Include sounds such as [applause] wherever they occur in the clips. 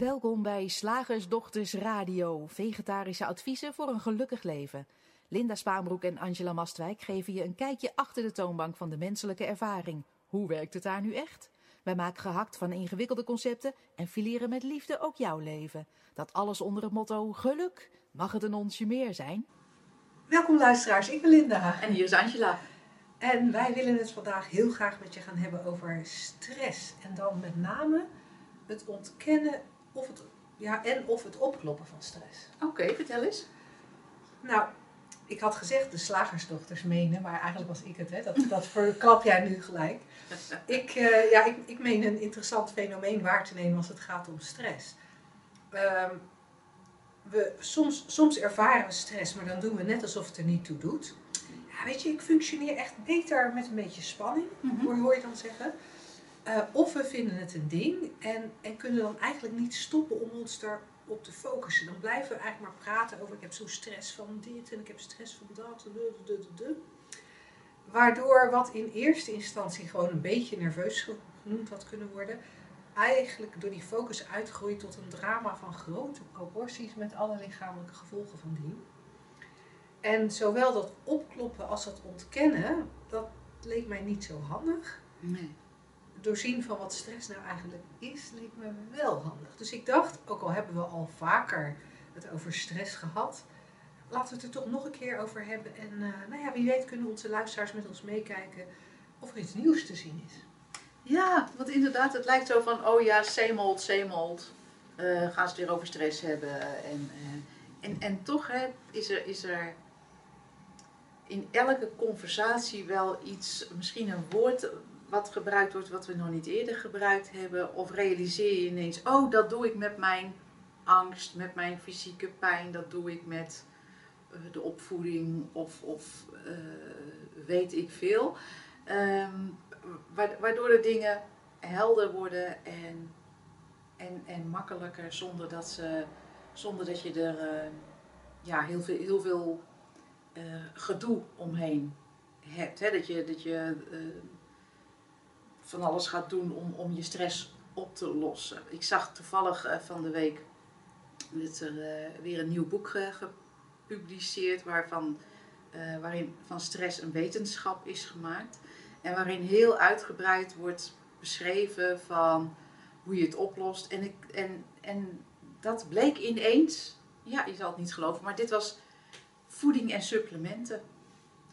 Welkom bij Slagersdochters Radio, vegetarische adviezen voor een gelukkig leven. Linda Spaanbroek en Angela Mastwijk geven je een kijkje achter de toonbank van de menselijke ervaring. Hoe werkt het daar nu echt? Wij maken gehakt van ingewikkelde concepten en fileren met liefde ook jouw leven. Dat alles onder het motto geluk. Mag het een onsje meer zijn? Welkom luisteraars, ik ben Linda. En hier is Angela. En wij willen het vandaag heel graag met je gaan hebben over stress. En dan met name het ontkennen of het, ja, en of het opkloppen van stress. Oké, vertel eens. Nou, ik had gezegd de slagersdochters menen, maar eigenlijk was ik het. Hè? Dat, dat verklap jij nu gelijk. [laughs] Ik, eh, ja, ik, ik meen een interessant fenomeen waar te nemen als het gaat om stress. Ehm, we, soms, soms ervaren we stress, maar dan doen we net alsof het er niet toe doet. Ja, weet je, ik functioneer echt beter met een beetje spanning, hoor, hoor je dan zeggen. Eh, of we vinden het een ding en, en kunnen dan eigenlijk niet stoppen om ons daarop te focussen. Dan blijven we eigenlijk maar praten over ik heb zo'n stress van dit en ik heb stress van dat. Waardoor wat in eerste instantie gewoon een beetje nerveus genoemd had kunnen worden, eigenlijk door die focus uitgroeit tot een drama van grote proporties met alle lichamelijke gevolgen van dien. En zowel dat opkloppen als dat ontkennen, dat leek mij niet zo handig Nee. Doorzien van wat stress nou eigenlijk is, leek me wel handig. Dus ik dacht, ook al hebben we al vaker het over stress gehad, laten we het er toch nog een keer over hebben. En eh, nou ja, wie weet kunnen onze luisteraars met ons meekijken of er iets nieuws te zien is. Ja, want inderdaad, het lijkt zo van, oh ja, same old, same old. Eh, gaan ze het weer over stress hebben. En, eh, en, en toch hè, is, er, is er in elke conversatie wel iets, misschien een woord wat gebruikt wordt wat we nog niet eerder gebruikt hebben. Of realiseer je ineens, oh, dat doe ik met mijn angst, met mijn fysieke pijn. Dat doe ik met eh, de opvoeding of, of eh, weet ik veel. Ehm, wa- waardoor de dingen helder worden en, en, en makkelijker zonder dat, ze, zonder dat je er eh, ja, heel veel, heel veel gedoe omheen hebt. Hè? Dat je, dat je van alles gaat doen om, om je stress op te lossen. Ik zag toevallig eh, van de week dat er eh, weer een nieuw boek eh, gepubliceerd waarvan, waarin van stress een wetenschap is gemaakt. En waarin heel uitgebreid wordt beschreven van hoe je het oplost. En, ik, en, en dat bleek ineens, ja, je zal het niet geloven, maar dit was voeding en supplementen.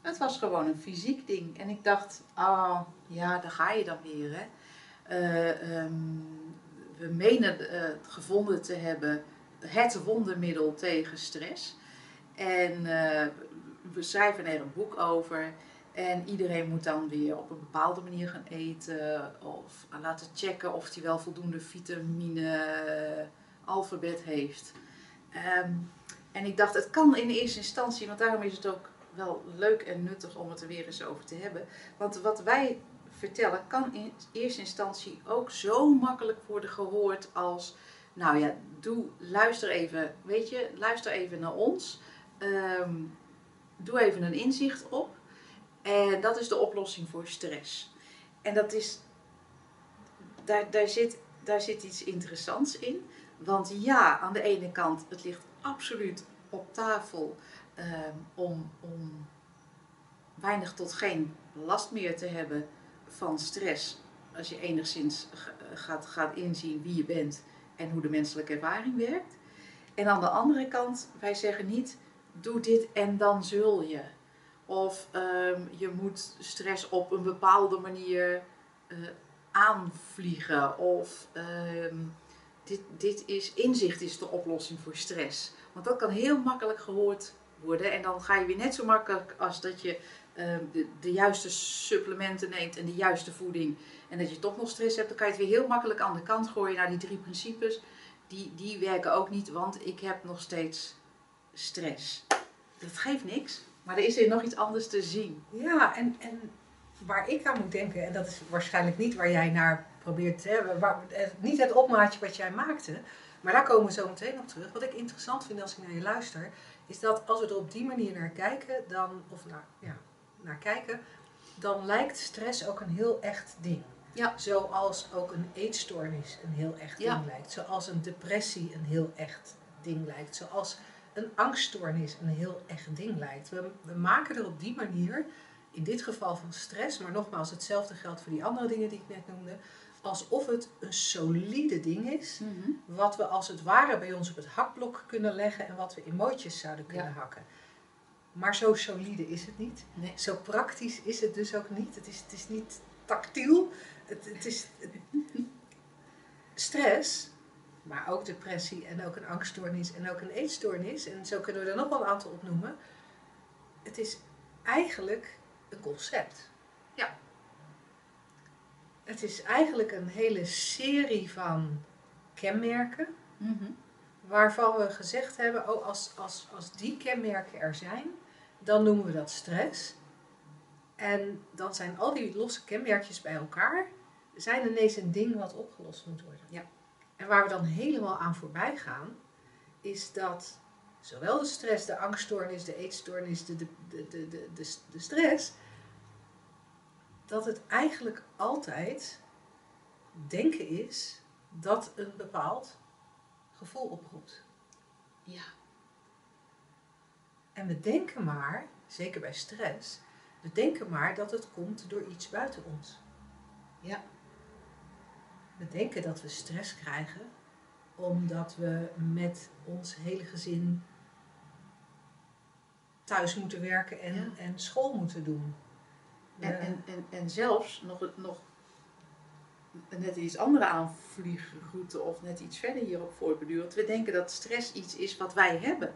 Het was gewoon een fysiek ding. En ik dacht, ah, ja, daar ga je dan weer. Hè. Eh, ehm, we menen eh, gevonden te hebben het wondermiddel tegen stress. En eh, we schrijven er een boek over. En iedereen moet dan weer op een bepaalde manier gaan eten. Of laten checken of hij wel voldoende vitamine alfabet heeft. Ehm, en ik dacht, het kan in eerste instantie, want daarom is het ook wel leuk en nuttig om het er weer eens over te hebben. Want wat wij vertellen kan in eerste instantie ook zo makkelijk worden gehoord als, nou ja, doe, luister even, weet je, luister even naar ons. Ehm, doe even een inzicht op. En dat is de oplossing voor stress. En dat is, daar, daar, zit, daar zit iets interessants in. Want ja, aan de ene kant, het ligt absoluut op tafel ehm, om, om weinig tot geen last meer te hebben van stress. Als je enigszins gaat, gaat inzien wie je bent en hoe de menselijke ervaring werkt. En aan de andere kant, wij zeggen niet, doe dit en dan zul je. Of ehm, je moet stress op een bepaalde manier eh, aanvliegen. Of ehm, dit, dit is, inzicht is de oplossing voor stress. Want dat kan heel makkelijk gehoord worden. En dan ga je weer net zo makkelijk als dat je ehm, de, juiste supplementen neemt en de juiste voeding. En dat je toch nog stress hebt, dan kan je het weer heel makkelijk aan de kant gooien naar die drie principes. Die, die werken ook niet, want ik heb nog steeds stress. Dat geeft niks, maar er is er nog iets anders te zien. Ja, en, en waar ik aan moet denken, en dat is waarschijnlijk niet waar jij naar probeert hebben, waar, eh, niet het opmaatje wat jij maakte, maar daar komen we zo meteen op terug. Wat ik interessant vind als ik naar je luister, is dat als we er op die manier naar kijken, dan, of naar, ja, naar kijken, dan lijkt stress ook een heel echt ding. Ja. Zoals ook een eetstoornis een heel echt Ja. ding lijkt. Zoals een depressie een heel echt ding lijkt. Zoals een angststoornis een heel echt ding lijkt. We, we maken er op die manier, in dit geval van stress, maar nogmaals, hetzelfde geldt voor die andere dingen die ik net noemde, alsof het een solide ding is, Mhm. wat we als het ware bij ons op het hakblok kunnen leggen en wat we in mootjes zouden kunnen Ja. hakken. Maar zo solide is het niet. Nee. Zo praktisch is het dus ook niet. Het is, het is niet tactiel. Het, het is [laughs] stress, maar ook depressie en ook een angststoornis en ook een eetstoornis. En zo kunnen we er nog wel een aantal opnoemen. Het is eigenlijk een concept. Ja. Het is eigenlijk een hele serie van kenmerken Mhm. waarvan we gezegd hebben, oh, als, als, als die kenmerken er zijn, dan noemen we dat stress. En dan zijn al die losse kenmerkjes bij elkaar, zijn ineens een ding wat opgelost moet worden. Ja. En waar we dan helemaal aan voorbij gaan, is dat zowel de stress, de angststoornis, de eetstoornis, de, de, de, de, de, de, de stress, dat het eigenlijk altijd denken is dat een bepaald gevoel oproept. Ja. En we denken maar, zeker bij stress, we denken maar dat het komt door iets buiten ons. Ja. We denken dat we stress krijgen omdat we met ons hele gezin thuis moeten werken en, Ja. en school moeten doen. En, en, en, en zelfs nog, nog net iets andere aanvliegroute of net iets verder hierop voortbedurend. We denken dat stress iets is wat wij hebben.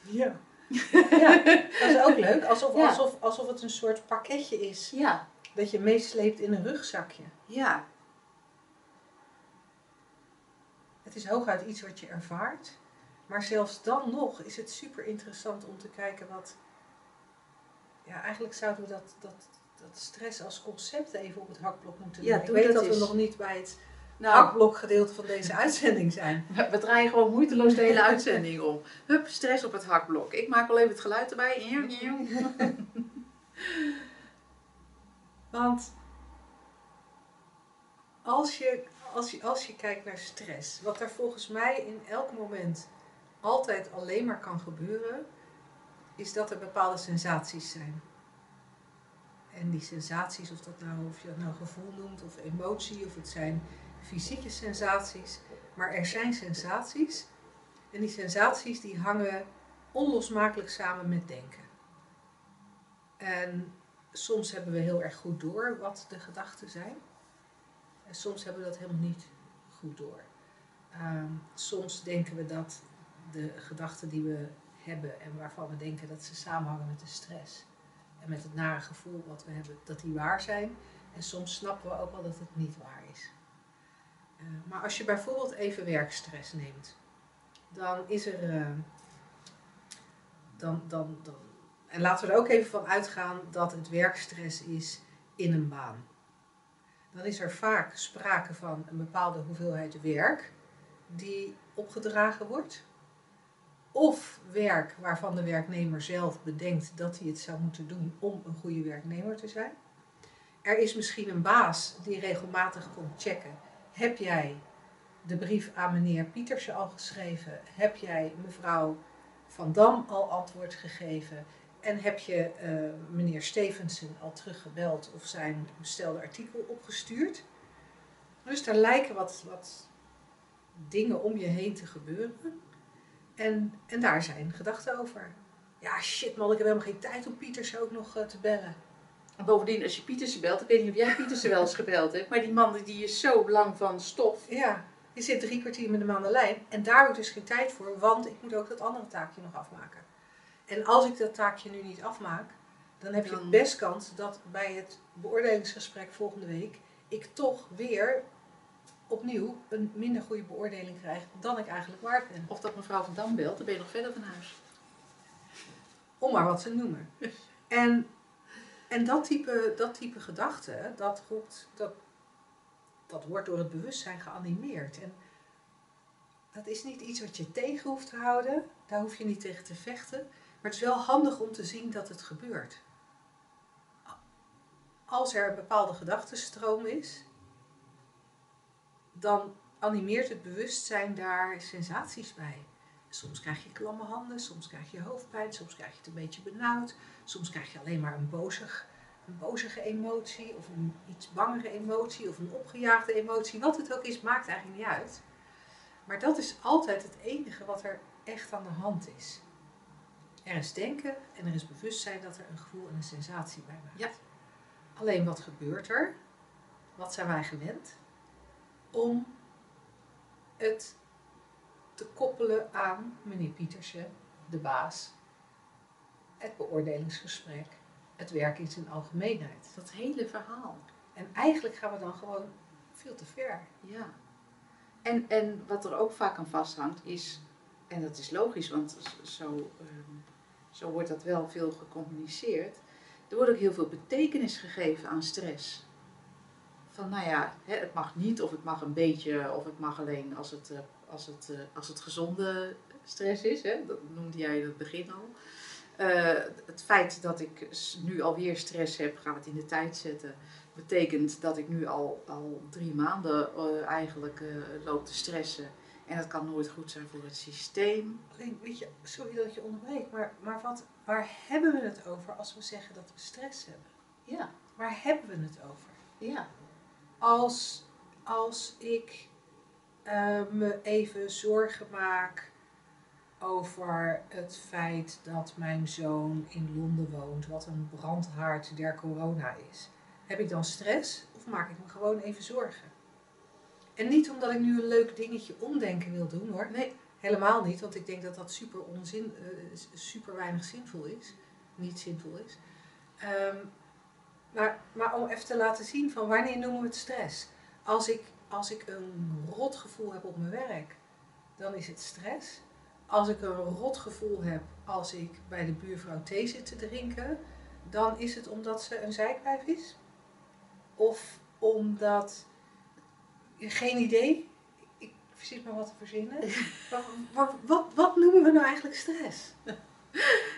Ja. [laughs] ja, dat is ook leuk. Alsof, Ja. alsof, alsof het een soort pakketje is Ja. dat je meesleept in een rugzakje. Ja. Het is hooguit iets wat je ervaart. Maar zelfs dan nog is het super interessant om te kijken wat. Ja, eigenlijk zouden we dat, dat, dat stress als concept even op het hakblok moeten doen. Ja, Ik weet dat we nog niet bij het Nou, hakblokgedeelte van deze [laughs] uitzending zijn. we, we draaien gewoon moeiteloos de hele uitzending om. Hup, stress op het hakblok. Ik maak wel even het geluid erbij. [laughs] Want als je, als, je, als je kijkt naar stress, wat er volgens mij in elk moment altijd alleen maar kan gebeuren, is dat er bepaalde sensaties zijn. En die sensaties, of, dat nou, of je dat nou gevoel noemt, of emotie, of het zijn fysieke sensaties, maar er zijn sensaties. En die sensaties die hangen onlosmakelijk samen met denken. En soms hebben we heel erg goed door wat de gedachten zijn. En soms hebben we dat helemaal niet goed door. Ehm, soms denken we dat de gedachten die we hebben en waarvan we denken dat ze samenhangen met de stress en met het nare gevoel wat we hebben, dat die waar zijn. En soms snappen we ook wel dat het niet waar is. Eh, maar als je bijvoorbeeld even werkstress neemt, dan is er. eh, dan, dan, dan, en laten we er ook even van uitgaan dat het werkstress is in een baan. Dan is er vaak sprake van een bepaalde hoeveelheid werk die opgedragen wordt. Of werk waarvan de werknemer zelf bedenkt dat hij het zou moeten doen om een goede werknemer te zijn. Er is misschien een baas die regelmatig komt checken. Heb jij de brief aan meneer Pietersen al geschreven? Heb jij mevrouw Van Dam al antwoord gegeven? En heb je eh, meneer Stevenson al teruggebeld of zijn bestelde artikel opgestuurd? Dus er lijken wat, wat dingen om je heen te gebeuren. En, en daar zijn gedachten over. Ja, shit man, ik heb helemaal geen tijd om Pieters ook nog eh, te bellen. En bovendien, als je Pietersen belt, ik weet niet of jij Pietersen wel eens gebeld hebt, maar die man die is zo lang van stof. Ja, je zit drie kwartier met hem aan de lijn en daar heb ik dus geen tijd voor, want ik moet ook dat andere taakje nog afmaken. En als ik dat taakje nu niet afmaak, dan heb je best kans dat bij het beoordelingsgesprek volgende week ik toch weer opnieuw een minder goede beoordeling krijg dan ik eigenlijk waard ben. Of dat mevrouw van Dam belt, dan ben je nog verder van huis. Om maar wat te noemen. En, en dat type, dat type gedachte, dat, roept, dat, dat wordt door het bewustzijn geanimeerd. En dat is niet iets wat je tegen hoeft te houden. Daar hoef je niet tegen te vechten. Maar het is wel handig om te zien dat het gebeurt. als er een bepaalde gedachtenstroom is, dan animeert het bewustzijn daar sensaties bij. Soms krijg je klamme handen, soms krijg je hoofdpijn, soms krijg je het een beetje benauwd, soms krijg je alleen maar een bozig, een bozige emotie of een iets bangere emotie of een opgejaagde emotie. Wat het ook is, maakt eigenlijk niet uit. Maar dat is altijd het enige wat er echt aan de hand is. Er is denken en er is bewustzijn dat er een gevoel en een sensatie bij maakt. Ja. Alleen wat gebeurt er? Wat zijn wij gewend? Om het te koppelen aan meneer Pietersen, de baas, het beoordelingsgesprek, het werk in zijn algemeenheid. Dat hele verhaal. En eigenlijk gaan we dan gewoon veel te ver. Ja. En, en wat er ook vaak aan vasthangt is, en dat is logisch, want zo, ehm, zo wordt dat wel veel gecommuniceerd. Er wordt ook heel veel betekenis gegeven aan stress. Van nou ja, het mag niet, of het mag een beetje, of het mag alleen als het, eh, als het, eh, als het gezonde stress is. Hè? Dat noemde jij in het begin al. Eh, het feit dat ik nu alweer stress heb, gaan we het in de tijd zetten, betekent dat ik nu al, al drie maanden eigenlijk eh, loop te stressen. En dat kan nooit goed zijn voor het systeem. Alleen, weet je, sorry dat je onderbreek, maar, maar wat, waar hebben we het over als we zeggen dat we stress hebben? Ja, Waar hebben we het over? ja, Als, als ik eh, me even zorgen maak over het feit dat mijn zoon in Londen woont, wat een brandhaard der corona is. Heb ik dan stress of maak ik me gewoon even zorgen? En niet omdat ik nu een leuk dingetje omdenken wil doen hoor. nee, Helemaal niet, want ik denk dat dat super onzin, eh, super weinig zinvol is. Niet zinvol is. Ehm, maar, maar om even te laten zien van wanneer noemen we het stress? Als ik, als ik een rot gevoel heb op mijn werk, dan is het stress. Als ik een rot gevoel heb als ik bij de buurvrouw thee zit te drinken, dan is het omdat ze een zijkwijf is. Of omdat, geen idee, ik zit maar wat te verzinnen. [laughs] Maar wat, wat, wat noemen we nou eigenlijk stress?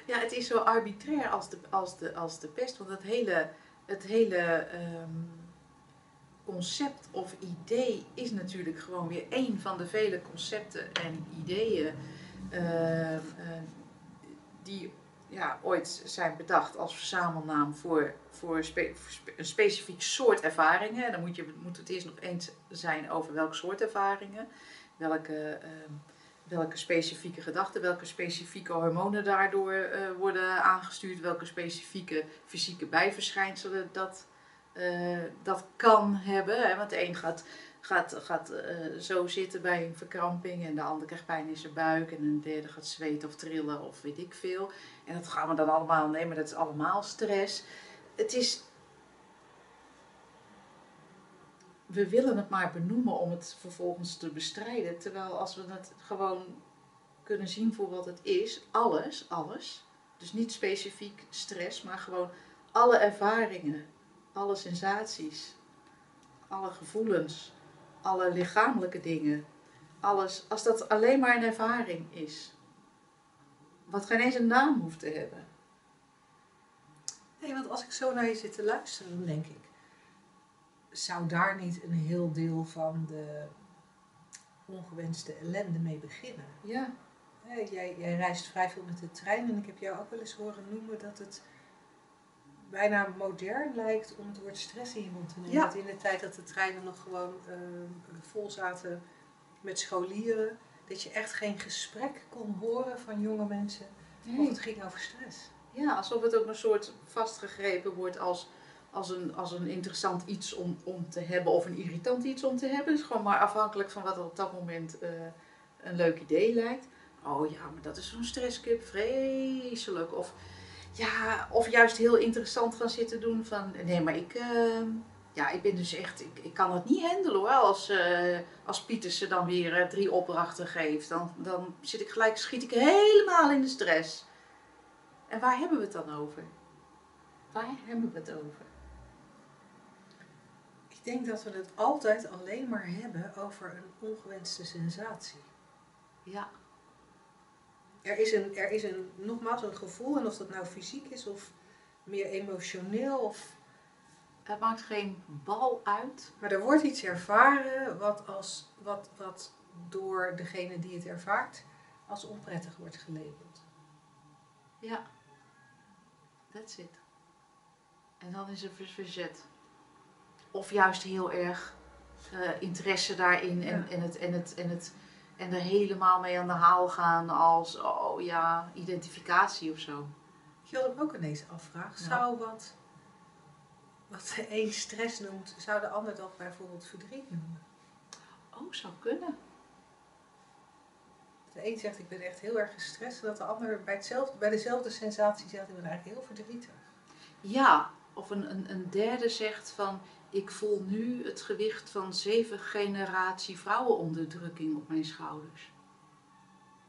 Ja, het is zo arbitrair als de, als de, als de pest. Want het hele, het hele ehm, concept of idee is natuurlijk gewoon weer één van de vele concepten en ideeën ehm, eh, die ja, ooit zijn bedacht als verzamelnaam voor, voor, een specifiek soort ervaringen. En dan moet, je, moet het eerst nog eens zijn over welk soort ervaringen, welke, ehm, welke specifieke gedachten, welke specifieke hormonen daardoor eh, worden aangestuurd, welke specifieke fysieke bijverschijnselen dat, eh, dat kan hebben. Hè? Want de een gaat, gaat, gaat eh, zo zitten bij een verkramping en de ander krijgt pijn in zijn buik en een derde gaat zweten of trillen of weet ik veel. En dat gaan we dan allemaal nemen, dat is allemaal stress. Het is. We willen het maar benoemen om het vervolgens te bestrijden. Terwijl als we het gewoon kunnen zien voor wat het is, alles, alles. Dus niet specifiek stress, maar gewoon alle ervaringen, alle sensaties, alle gevoelens, alle lichamelijke dingen. Alles, als dat alleen maar een ervaring is. Wat geen eens een naam hoeft te hebben. Nee, want als ik zo naar je zit te luisteren, dan denk ik, zou daar niet een heel deel van de ongewenste ellende mee beginnen? Ja, Jij, jij reist vrij veel met de trein en ik heb jou ook wel eens horen noemen dat het bijna modern lijkt om het woord stress in je mond te nemen. Ja. Dat in de tijd dat de treinen nog gewoon eh, vol zaten met scholieren, dat je echt geen gesprek kon horen van jonge mensen of het ging over stress. Ja, alsof het ook een soort vastgegrepen wordt als, als, een, als een interessant iets om, om te hebben of een irritant iets om te hebben. Is gewoon maar afhankelijk van wat er op dat moment eh, een leuk idee lijkt. Oh ja, maar dat is zo'n stresscup, vreselijk. Of, ja, of juist heel interessant gaan zitten doen van, nee, maar ik, eh, ja, ik ben dus echt, ik, ik kan het niet handelen hoor. Als, eh als Pietersen dan weer eh, drie opdrachten geeft, dan, dan zit ik gelijk, schiet ik helemaal in de stress. En waar hebben we het dan over? Waar hebben we het over? Ik denk dat we het altijd alleen maar hebben over een ongewenste sensatie. Ja, Er is een, er is een, nogmaals, een gevoel, en of dat nou fysiek is of meer emotioneel, of Het maakt geen bal uit. Maar er wordt iets ervaren wat, als, wat, wat door degene die het ervaart als onprettig wordt gelabeld. Ja, that's it. En dan is er verzet. Of juist heel erg eh, interesse daarin en, Ja. en, het, en, het, en, het, en er helemaal mee aan de haal gaan als, oh ja, identificatie of zo. Je wat ik ook ineens afvraag, Ja. zou wat, wat de een stress noemt, zou de ander dat bijvoorbeeld verdriet noemen? Oh, zou kunnen. De een zegt ik ben echt heel erg gestrest, en dat de ander bij, hetzelfde, bij dezelfde sensatie zegt ik ben eigenlijk heel verdrietig. Ja, of een, een, een derde zegt van, ik voel nu het gewicht van zeven generatie vrouwenonderdrukking op mijn schouders.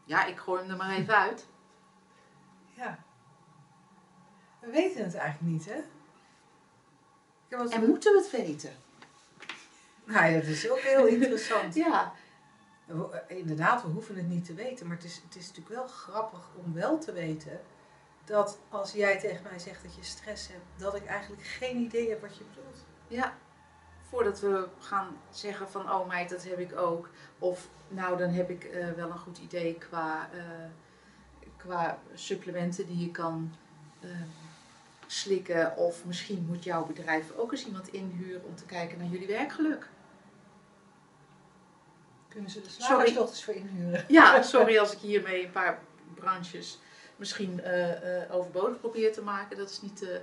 Ja, ik gooi hem er maar even uit. Ja. We weten het eigenlijk niet, hè? En moeten we het weten? Nou ja, dat is ook heel interessant. [laughs] Ja, eh, Inderdaad, we hoeven het niet te weten, maar het is, het is natuurlijk wel grappig om wel te weten dat als jij tegen mij zegt dat je stress hebt, dat ik eigenlijk geen idee heb wat je bedoelt. Ja. Voordat we gaan zeggen van, oh meid, dat heb ik ook. Of, nou, dan heb ik eh, wel een goed idee qua, eh, qua supplementen die je kan eh, slikken. Of misschien moet jouw bedrijf ook eens iemand inhuren om te kijken naar jullie werkgeluk. Kunnen ze de slagersdochters voor inhuren? Ja, [laughs] sorry als ik hiermee een paar branches misschien eh, overbodig probeer te maken. Dat is niet de,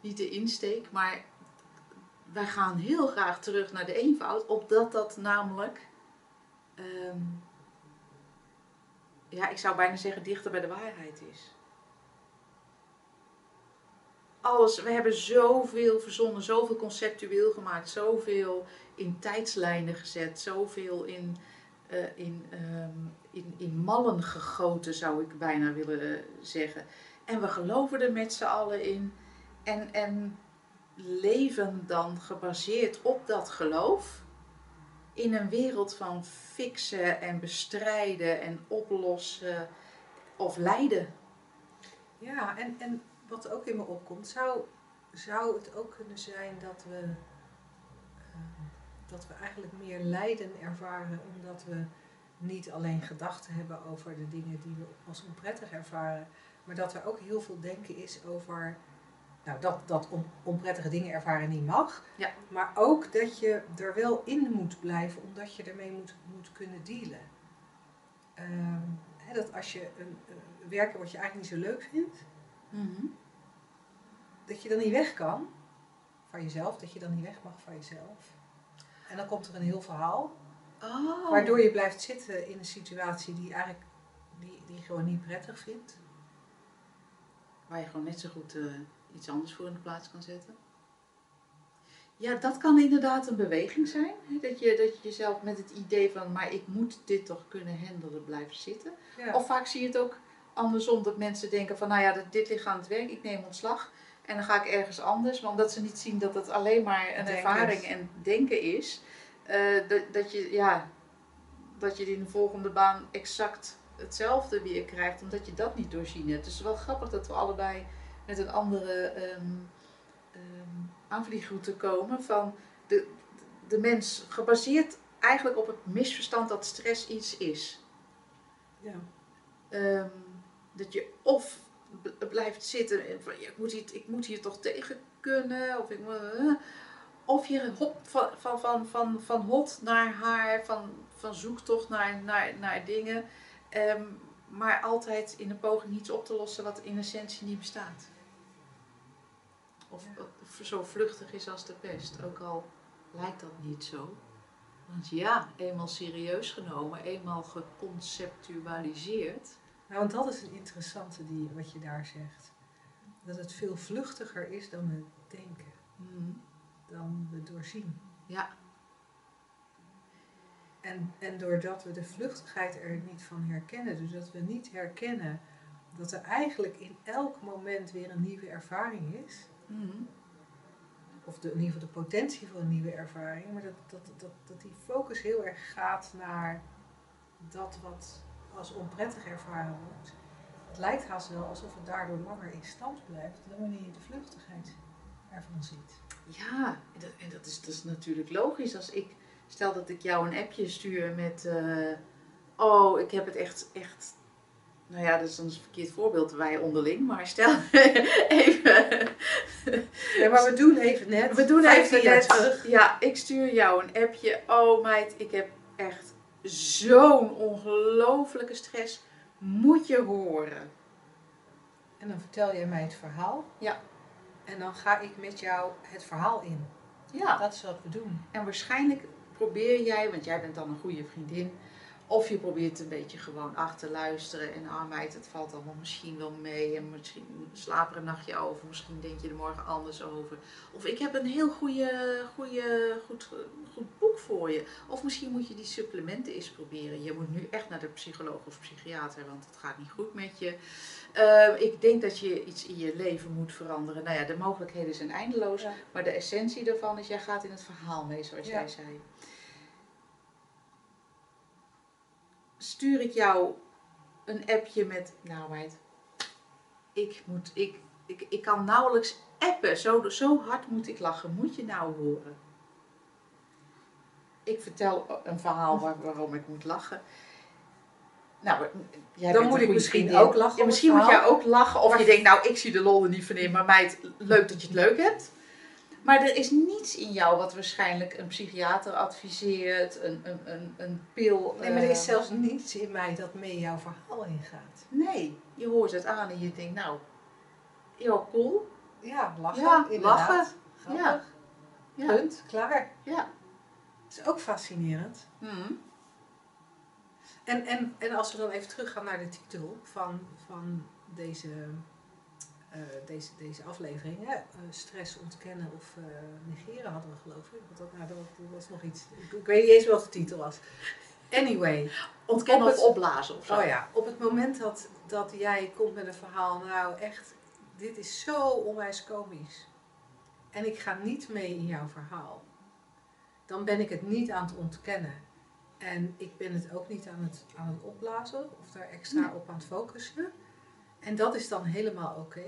niet de insteek. Maar wij gaan heel graag terug naar de eenvoud, opdat dat namelijk, ehm, ja, ik zou bijna zeggen, dichter bij de waarheid is. Alles, we hebben zoveel verzonnen, zoveel conceptueel gemaakt, zoveel in tijdslijnen gezet, zoveel in eh, in, ehm, in, in mallen gegoten, zou ik bijna willen zeggen. En we geloven er met z'n allen in. En, en leven dan gebaseerd op dat geloof. In een wereld van fixen en bestrijden en oplossen of lijden. Ja, en, en wat ook in me opkomt, zou, zou het ook kunnen zijn dat we, ehm, dat we eigenlijk meer lijden ervaren omdat we niet alleen gedachten hebben over de dingen die we als onprettig ervaren, maar dat er ook heel veel denken is over nou, dat, dat on- onprettige dingen ervaren niet mag, Ja. maar ook dat je er wel in moet blijven omdat je ermee moet, moet kunnen dealen. Ehm, dat als je een, een werken wat je eigenlijk niet zo leuk vindt, dat je dan niet weg kan van jezelf, dat je dan niet weg mag van jezelf. En dan komt er een heel verhaal, Oh. waardoor je blijft zitten in een situatie die eigenlijk die, die je gewoon niet prettig vindt. Waar je gewoon net zo goed eh, iets anders voor in de plaats kan zetten. Ja, dat kan inderdaad een beweging zijn. Dat je, dat je jezelf met het idee van, maar ik moet dit toch kunnen handelen, blijft zitten. Ja. Of vaak zie je het ook andersom, dat mensen denken van, nou ja, dit, ligt aan het werk, ik neem ontslag. En dan ga ik ergens anders, maar omdat ze niet zien dat het alleen maar een ervaring en denken is. eh, dat, dat, je, ja, dat je in de volgende baan exact hetzelfde weer krijgt, omdat je dat niet doorzien hebt. Dus het is wel grappig dat we allebei met een andere ehm, ehm, aanvliegroute komen van de, de mens gebaseerd eigenlijk op het misverstand dat stress iets is. Ja. Ehm, dat je of blijft zitten en van ja, ik, moet hier, ik moet hier toch tegen kunnen, of ik moet. eh, of je hop van, van, van, van, van hot naar haar, van, van zoektocht naar, naar, naar dingen, maar altijd in een poging iets op te lossen wat in essentie niet bestaat. Of, zo vluchtig is als de pest, ook al lijkt dat niet zo. Want ja, eenmaal serieus genomen, eenmaal geconceptualiseerd. Nou, want dat is een interessante die, wat je daar zegt. Dat het veel vluchtiger is dan we denken, hmm, dan we doorzien. Ja, En, en doordat we de vluchtigheid er niet van herkennen, dus dat we niet herkennen dat er eigenlijk in elk moment weer een nieuwe ervaring is, of de, in ieder geval de potentie voor een nieuwe ervaring, maar dat, dat, dat, dat die focus heel erg gaat naar dat wat als onprettig ervaren wordt. Het lijkt haast wel alsof het daardoor langer in stand blijft dan wanneer je de vluchtigheid ervan ziet. Ja, en dat, en dat, is, dat is natuurlijk logisch. Als ik, stel dat ik jou een appje stuur met, eh, oh, ik heb het echt, echt, nou ja, dat is een verkeerd voorbeeld, wij onderling, maar stel [laughs] even. Ja, maar we doen even net. We doen even net. terug. Ja, ik stuur jou een appje. Oh meid, ik heb echt zo'n ongelofelijke stress. Moet je horen. En dan vertel je mij het verhaal. Ja. En dan ga ik met jou het verhaal in. Ja. Dat is wat we doen. En waarschijnlijk probeer jij, want jij bent dan een goede vriendin, of je probeert een beetje gewoon achter te luisteren. En ah meid, het valt allemaal misschien wel mee. En misschien slaap er een nachtje over. Misschien denk je er morgen anders over. Of ik heb een heel goede, goede, goed, goed boek voor je. Of misschien moet je die supplementen eens proberen. Je moet nu echt naar de psycholoog of psychiater, want het gaat niet goed met je. Eh, ik denk dat je iets in je leven moet veranderen. Nou ja, de mogelijkheden zijn eindeloos. Ja. Maar de essentie daarvan is, jij gaat in het verhaal mee, zoals Ja. jij zei. Stuur ik jou een appje met, nou meid, ik, moet, ik, ik, ik kan nauwelijks appen. Zo, zo hard moet ik lachen. Moet je nou horen? Ik vertel een verhaal waar, waarom ik moet lachen. Nou, jij Dan moet ik misschien vriendin. ook lachen Ja, misschien moet jij ook lachen. Of Maar- je denkt, nou, ik zie de lol er niet van in. Maar meid, leuk dat je het leuk hebt. Maar er is niets in jou wat waarschijnlijk een psychiater adviseert. Een, een, een, een pil. Nee, maar er is eh, zelfs niets in mij dat mee jouw verhaal ingaat. Nee, je hoort het aan en je denkt, nou, ja, cool. Ja, lachen. Ja, inderdaad. lachen. Grappig. Ja. Ja. Punt. Klaar. Ja. Dat is ook fascinerend. Mhm. En, en, en als we dan even teruggaan naar de titel van, van deze, eh, deze, deze aflevering. Hè? Eh, stress ontkennen of eh, negeren hadden we geloof ik. Want dat, nou, dat, dat was nog iets. Ik, ik weet niet eens wat de titel was. Anyway. Ontkennen Op of opblazen of zo. Oh ja, op het moment dat, dat jij komt met een verhaal. Nou echt, dit is zo onwijs komisch. En ik ga niet mee in jouw verhaal. Dan ben ik het niet aan het ontkennen. En ik ben het ook niet aan het, aan het opblazen of daar extra Nee. op aan het focussen. En dat is dan helemaal oké.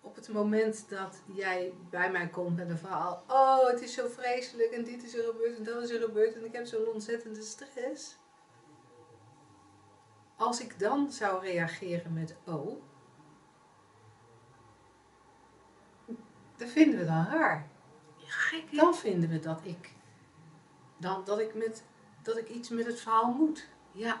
Op het moment dat jij bij mij komt met een verhaal. Oh, het is zo vreselijk en dit is er gebeurd en dat is er gebeurd en ik heb zo'n ontzettende stress. Als ik dan zou reageren met oh, dat vinden we dan raar. Ja, gek? Dan vinden we dat ik, dan, dat ik, met, dat ik iets met het verhaal moet. Ja.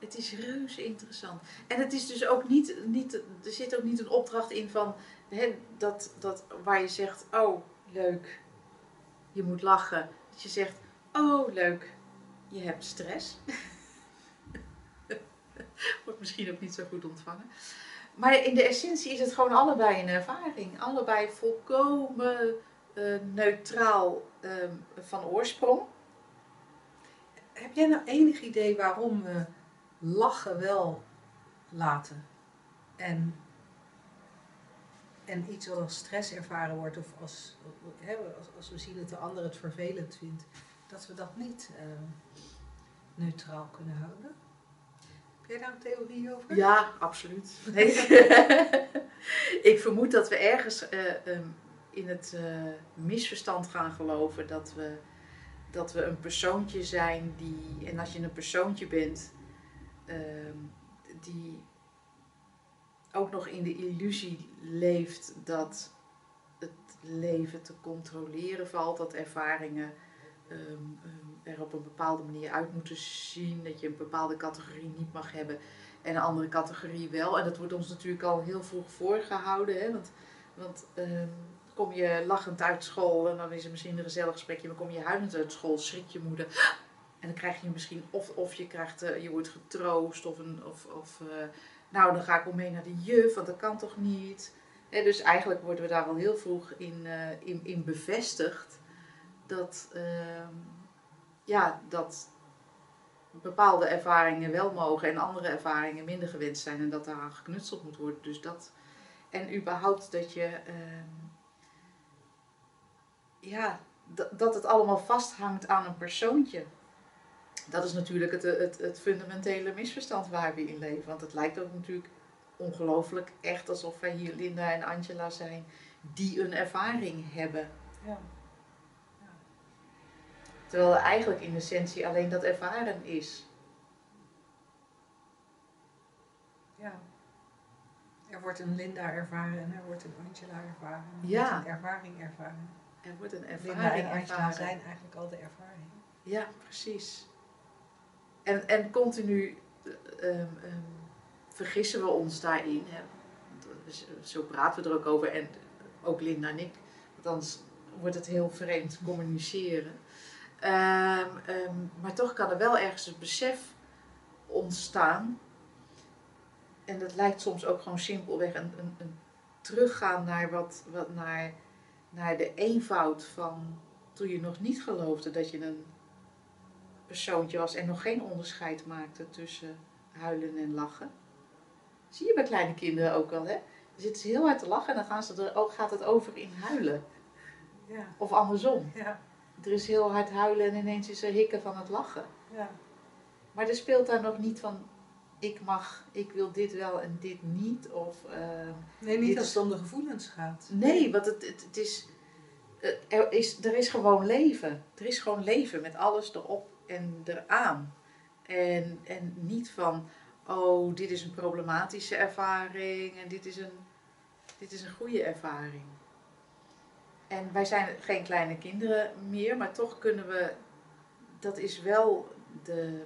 Het is reuze interessant. En het is dus ook niet, niet er zit ook niet een opdracht in van, hè, dat, dat, waar je zegt, oh, leuk, je moet lachen. Dat je zegt, oh, leuk, je hebt stress. [laughs] Wordt misschien ook niet zo goed ontvangen. Maar in de essentie is het gewoon allebei een ervaring. Allebei volkomen eh, neutraal ehm, van oorsprong. Heb jij nou enig idee waarom we lachen wel laten? En, en iets wat als stress ervaren wordt, of als, hè, als, als we zien dat de ander het vervelend vindt, dat we dat niet eh, neutraal kunnen houden? Heb jij daar een theorie over? Ja, absoluut. Nee. [laughs] ik vermoed dat we ergens eh, ehm, in het eh, misverstand gaan geloven dat we, dat we een persoontje zijn die, en als je een persoontje bent, ehm, die ook nog in de illusie leeft dat het leven te controleren valt, dat ervaringen ehm, ehm, er op een bepaalde manier uit moeten zien, dat je een bepaalde categorie niet mag hebben en een andere categorie wel. En dat wordt ons natuurlijk al heel vroeg voorgehouden, hè? want, want ehm, kom je lachend uit school en dan is er misschien een gezellig gesprekje, maar kom je huilend uit school, schrik je moeder. En dan krijg je misschien, of, of je, krijgt, eh, je wordt getroost, of, een, of, of eh, nou dan ga ik wel mee naar de juf, want dat kan toch niet. Hè, dus eigenlijk worden we daar al heel vroeg in, eh, in, in bevestigd dat, ehm, ja, dat bepaalde ervaringen wel mogen en andere ervaringen minder gewenst zijn en dat daaraan geknutseld moet worden. Dus dat, en überhaupt dat je, ehm, ja, dat het allemaal vasthangt aan een persoontje. Dat is natuurlijk het, het, het fundamentele misverstand waar we in leven. Want het lijkt ook natuurlijk ongelooflijk echt alsof wij hier Linda en Angela zijn die een ervaring hebben. Ja. Terwijl er eigenlijk in essentie alleen dat ervaren is. ja. Er wordt een Linda ervaren en er wordt een Angela ervaren. Er Ja. wordt een ervaring ervaren. Er wordt een Linda ervaring en Angela ervaren. zijn eigenlijk al de ervaring. Ja, precies. En, en continu eh, ehm, ehm, vergissen we ons daarin. Hè? Zo praten we er ook over. En ook Linda en ik. Want anders wordt het heel vreemd communiceren. Ehm, maar toch kan er wel ergens het besef ontstaan. En dat lijkt soms ook gewoon simpelweg een, een, een teruggaan naar, wat, wat, naar, naar de eenvoud van toen je nog niet geloofde dat je een persoontje was en nog geen onderscheid maakte tussen huilen en lachen. Zie je bij kleine kinderen ook wel, hè? Dan zitten ze heel hard te lachen en dan gaan ze er, ook gaat het over in huilen. Ja, Of andersom. ja, Er is heel hard huilen en ineens is er hikken van het lachen. ja. Maar er speelt daar nog niet van, ik mag, ik wil dit wel en dit niet. Of, ehm, Nee, niet Dit als het om de gevoelens gaat. Nee, want het, het, het is, eh, er, is, er is gewoon leven. Er is gewoon leven met alles erop en eraan. En, en niet van, oh, dit is een problematische ervaring en dit is een, dit is een goede ervaring. En wij zijn geen kleine kinderen meer, maar toch kunnen we, dat is wel de,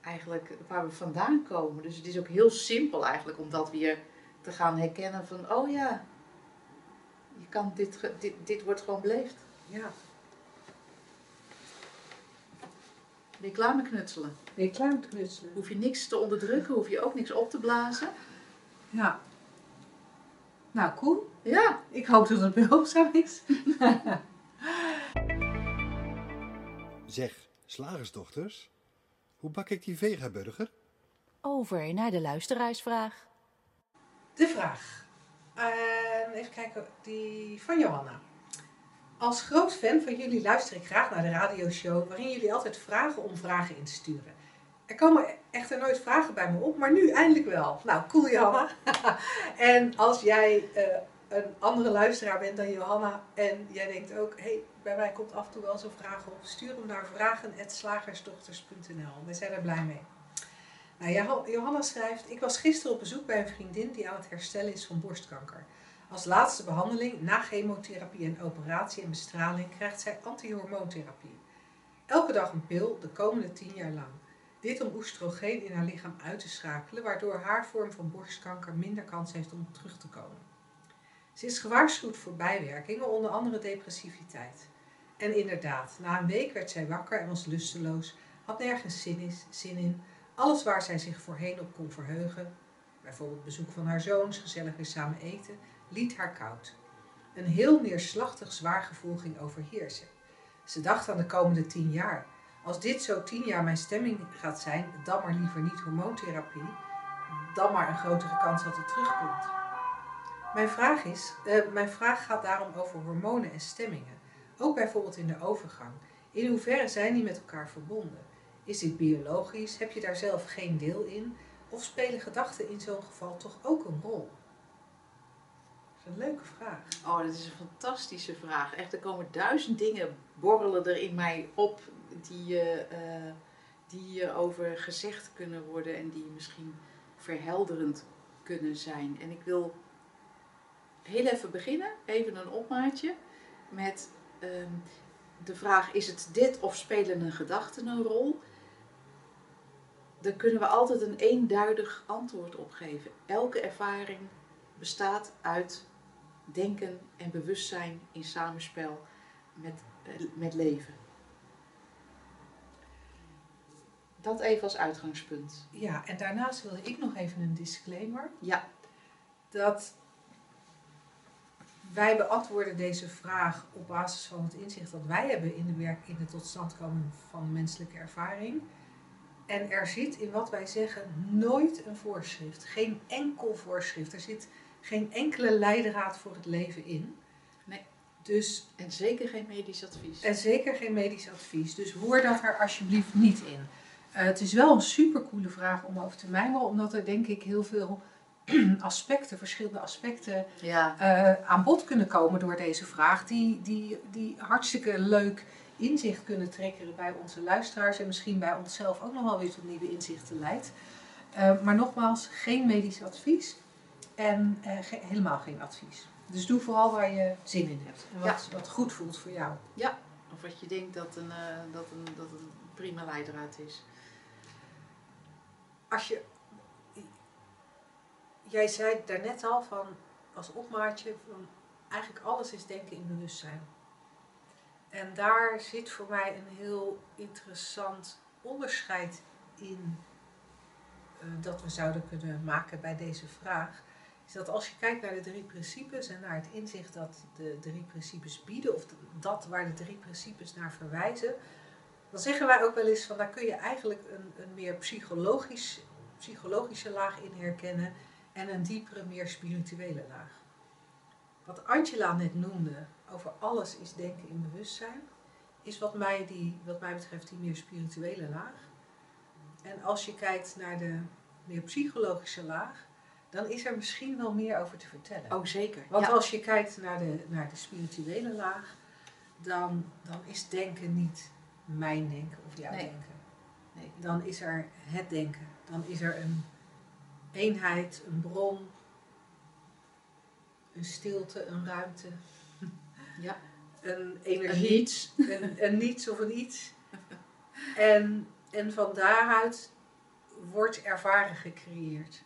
eigenlijk waar we vandaan komen. Dus het is ook heel simpel eigenlijk om dat weer te gaan herkennen van, oh ja, je kan dit, dit, dit wordt gewoon beleefd. Ja. Reclame knutselen. Met knutselen? Hoef je niks te onderdrukken, hoef je ook niks op te blazen. Ja. Nou, cool. Ja, Ik hoop dat het behulpzaam is. [laughs] Zeg, slagersdochters, hoe bak ik die vegaburger? Over naar de luisteraarsvraag. De vraag. Ehm, even kijken, die van Johanna. Als groot fan van jullie luister ik graag naar de radioshow waarin jullie altijd vragen om vragen in te sturen. Er komen echter nooit vragen bij me op, maar nu eindelijk wel. Nou, cool Johanna. [laughs] en als jij eh, een andere luisteraar bent dan Johanna en jij denkt ook, hé, hey, bij mij komt af en toe wel zo'n vraag op, stuur hem naar vragen.slagersdochters.nl. We zijn er blij mee. Nou, Jo- Johanna schrijft: Ik was gisteren op bezoek bij een vriendin die aan het herstellen is van borstkanker. Als laatste behandeling, na chemotherapie en operatie en bestraling, krijgt zij antihormoontherapie. Elke dag een pil, de komende 10 jaar lang. Dit om oestrogeen in haar lichaam uit te schakelen, waardoor haar vorm van borstkanker minder kans heeft om terug te komen. Ze is gewaarschuwd voor bijwerkingen, onder andere depressiviteit. En inderdaad, na een week werd zij wakker en was lusteloos, had nergens zin, zin in, alles waar zij zich voorheen op kon verheugen, bijvoorbeeld bezoek van haar zoons, gezellig weer samen eten, liet haar koud. Een heel neerslachtig zwaar gevoel ging overheersen. Ze dacht aan de komende tien jaar. Als dit zo tien jaar mijn stemming gaat zijn, dan maar liever niet hormoontherapie, dan maar een grotere kans dat het terugkomt. Mijn vraag, is, eh, mijn vraag gaat daarom over hormonen en stemmingen. Ook bijvoorbeeld in de overgang. In hoeverre zijn die met elkaar verbonden? Is dit biologisch? Heb je daar zelf geen deel in? Of spelen gedachten in zo'n geval toch ook een rol? Leuke vraag. Oh, dat is een fantastische vraag. Echt, er komen duizend dingen borrelen er in mij op die, eh, die over gezegd kunnen worden en die misschien verhelderend kunnen zijn. En ik wil heel even beginnen, even een opmaatje, met ehm, de vraag: is het dit of spelen een gedachten een rol? Daar kunnen we altijd een eenduidig antwoord op geven. Elke ervaring bestaat uit denken en bewustzijn in samenspel met, eh, met leven. Dat even als uitgangspunt. Ja, en daarnaast wilde ik nog even een disclaimer. Ja, Dat wij beantwoorden deze vraag op basis van het inzicht dat wij hebben in de werk in de totstandkoming van menselijke ervaring. En er zit in wat wij zeggen nooit een voorschrift. Geen enkel voorschrift. Er zit geen enkele leidraad voor het leven in. Nee. Dus, en zeker geen medisch advies. en zeker geen medisch advies. Dus hoor dat er alsjeblieft niet in. Eh, het is wel een supercoole vraag om over te mijmeren, omdat er denk ik heel veel [clears throat] aspecten, verschillende aspecten Ja, eh, aan bod kunnen komen door deze vraag, die, die, die hartstikke leuk inzicht kunnen trekken bij onze luisteraars en misschien bij onszelf ook nog wel weer tot nieuwe inzichten leidt. Eh, maar nogmaals, geen medisch advies en eh, ge- helemaal geen advies. Dus doe vooral waar je zin in hebt en wat, wat goed voelt voor jou. of wat je denkt dat een, eh, dat een, dat een prima leidraad is. Als je, jij zei daarnet al van als opmaatje van eigenlijk alles is denken in bewustzijn. En daar zit voor mij een heel interessant onderscheid in eh, dat we zouden kunnen maken bij deze vraag. Is dat als je kijkt naar de drie principes en naar het inzicht dat de drie principes bieden, of dat waar de drie principes naar verwijzen, dan zeggen wij ook wel eens van daar kun je eigenlijk een, een meer psychologisch, psychologische laag in herkennen en een diepere, meer spirituele laag. Wat Angela net noemde over alles is denken in bewustzijn, is wat mij, die, wat mij betreft die meer spirituele laag. En als je kijkt naar de meer psychologische laag, dan is er misschien wel meer over te vertellen. Oh, zeker. Want ja. als je kijkt naar de, naar de spirituele laag, dan, dan is denken niet mijn denken of jouw Nee. denken. Nee. Dan is er het denken. Dan is er een eenheid, een bron, een stilte, een ruimte, [laughs] Ja. een Een energie, niets. een, een niets of een iets. En, en van daaruit wordt ervaren gecreëerd.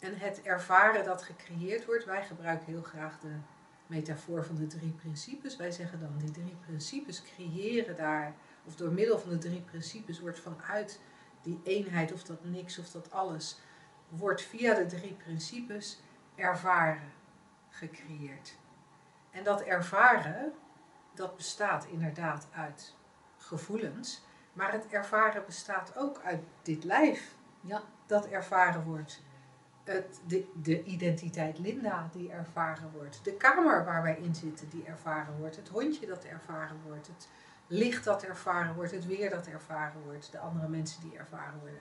En het ervaren dat gecreëerd wordt, wij gebruiken heel graag de metafoor van de drie principes. Wij zeggen dan die drie principes creëren daar, of door middel van de drie principes wordt vanuit die eenheid of dat niks of dat alles, wordt via de drie principes ervaren gecreëerd. En dat ervaren, dat bestaat inderdaad uit gevoelens, maar het ervaren bestaat ook uit dit lijf Ja. dat ervaren wordt. Het, de, de identiteit Linda die ervaren wordt. De kamer waar wij in zitten die ervaren wordt. Het hondje dat ervaren wordt. Het licht dat ervaren wordt. Het weer dat ervaren wordt. De andere mensen die ervaren worden.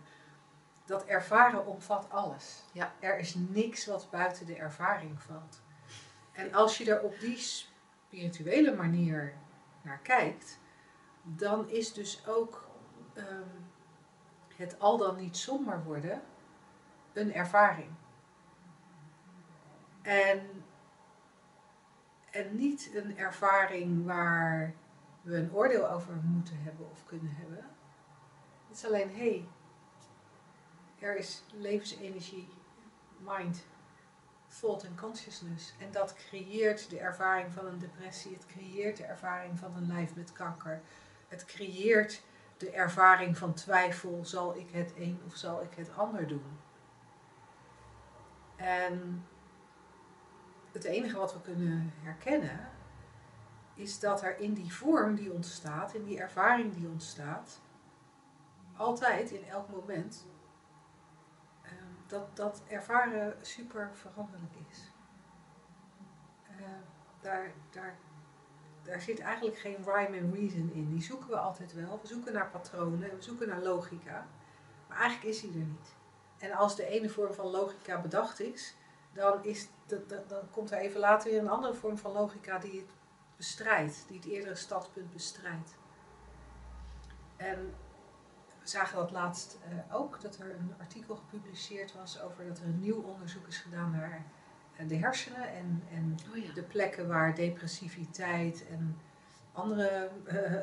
Dat ervaren omvat alles. Ja. Er is niks wat buiten de ervaring valt. En als je er op die spirituele manier naar kijkt, dan is dus ook ehm, het al dan niet somber worden een ervaring. En, en niet een ervaring waar we een oordeel over moeten hebben of kunnen hebben. Het is alleen, hé, hey, er is levensenergie, mind, thought en consciousness. En dat creëert de ervaring van een depressie. Het creëert de ervaring van een lijf met kanker. Het creëert de ervaring van twijfel. Zal ik het een of zal ik het ander doen? En het enige wat we kunnen herkennen is dat er in die vorm die ontstaat, in die ervaring die ontstaat, altijd in elk moment ehm, dat, dat ervaren super veranderlijk is. Eh, daar, daar, daar zit eigenlijk geen rhyme and reason in. Die zoeken we altijd wel. We zoeken naar patronen, we zoeken naar logica. Maar eigenlijk is die er niet. En als de ene vorm van logica bedacht is, dan, is dan komt er even later weer een andere vorm van logica die het bestrijdt, die het eerdere standpunt bestrijdt. En we zagen dat laatst eh, ook, dat er een artikel gepubliceerd was over dat er een nieuw onderzoek is gedaan naar eh, de hersenen en, en Oh ja. de plekken waar depressiviteit en andere eh,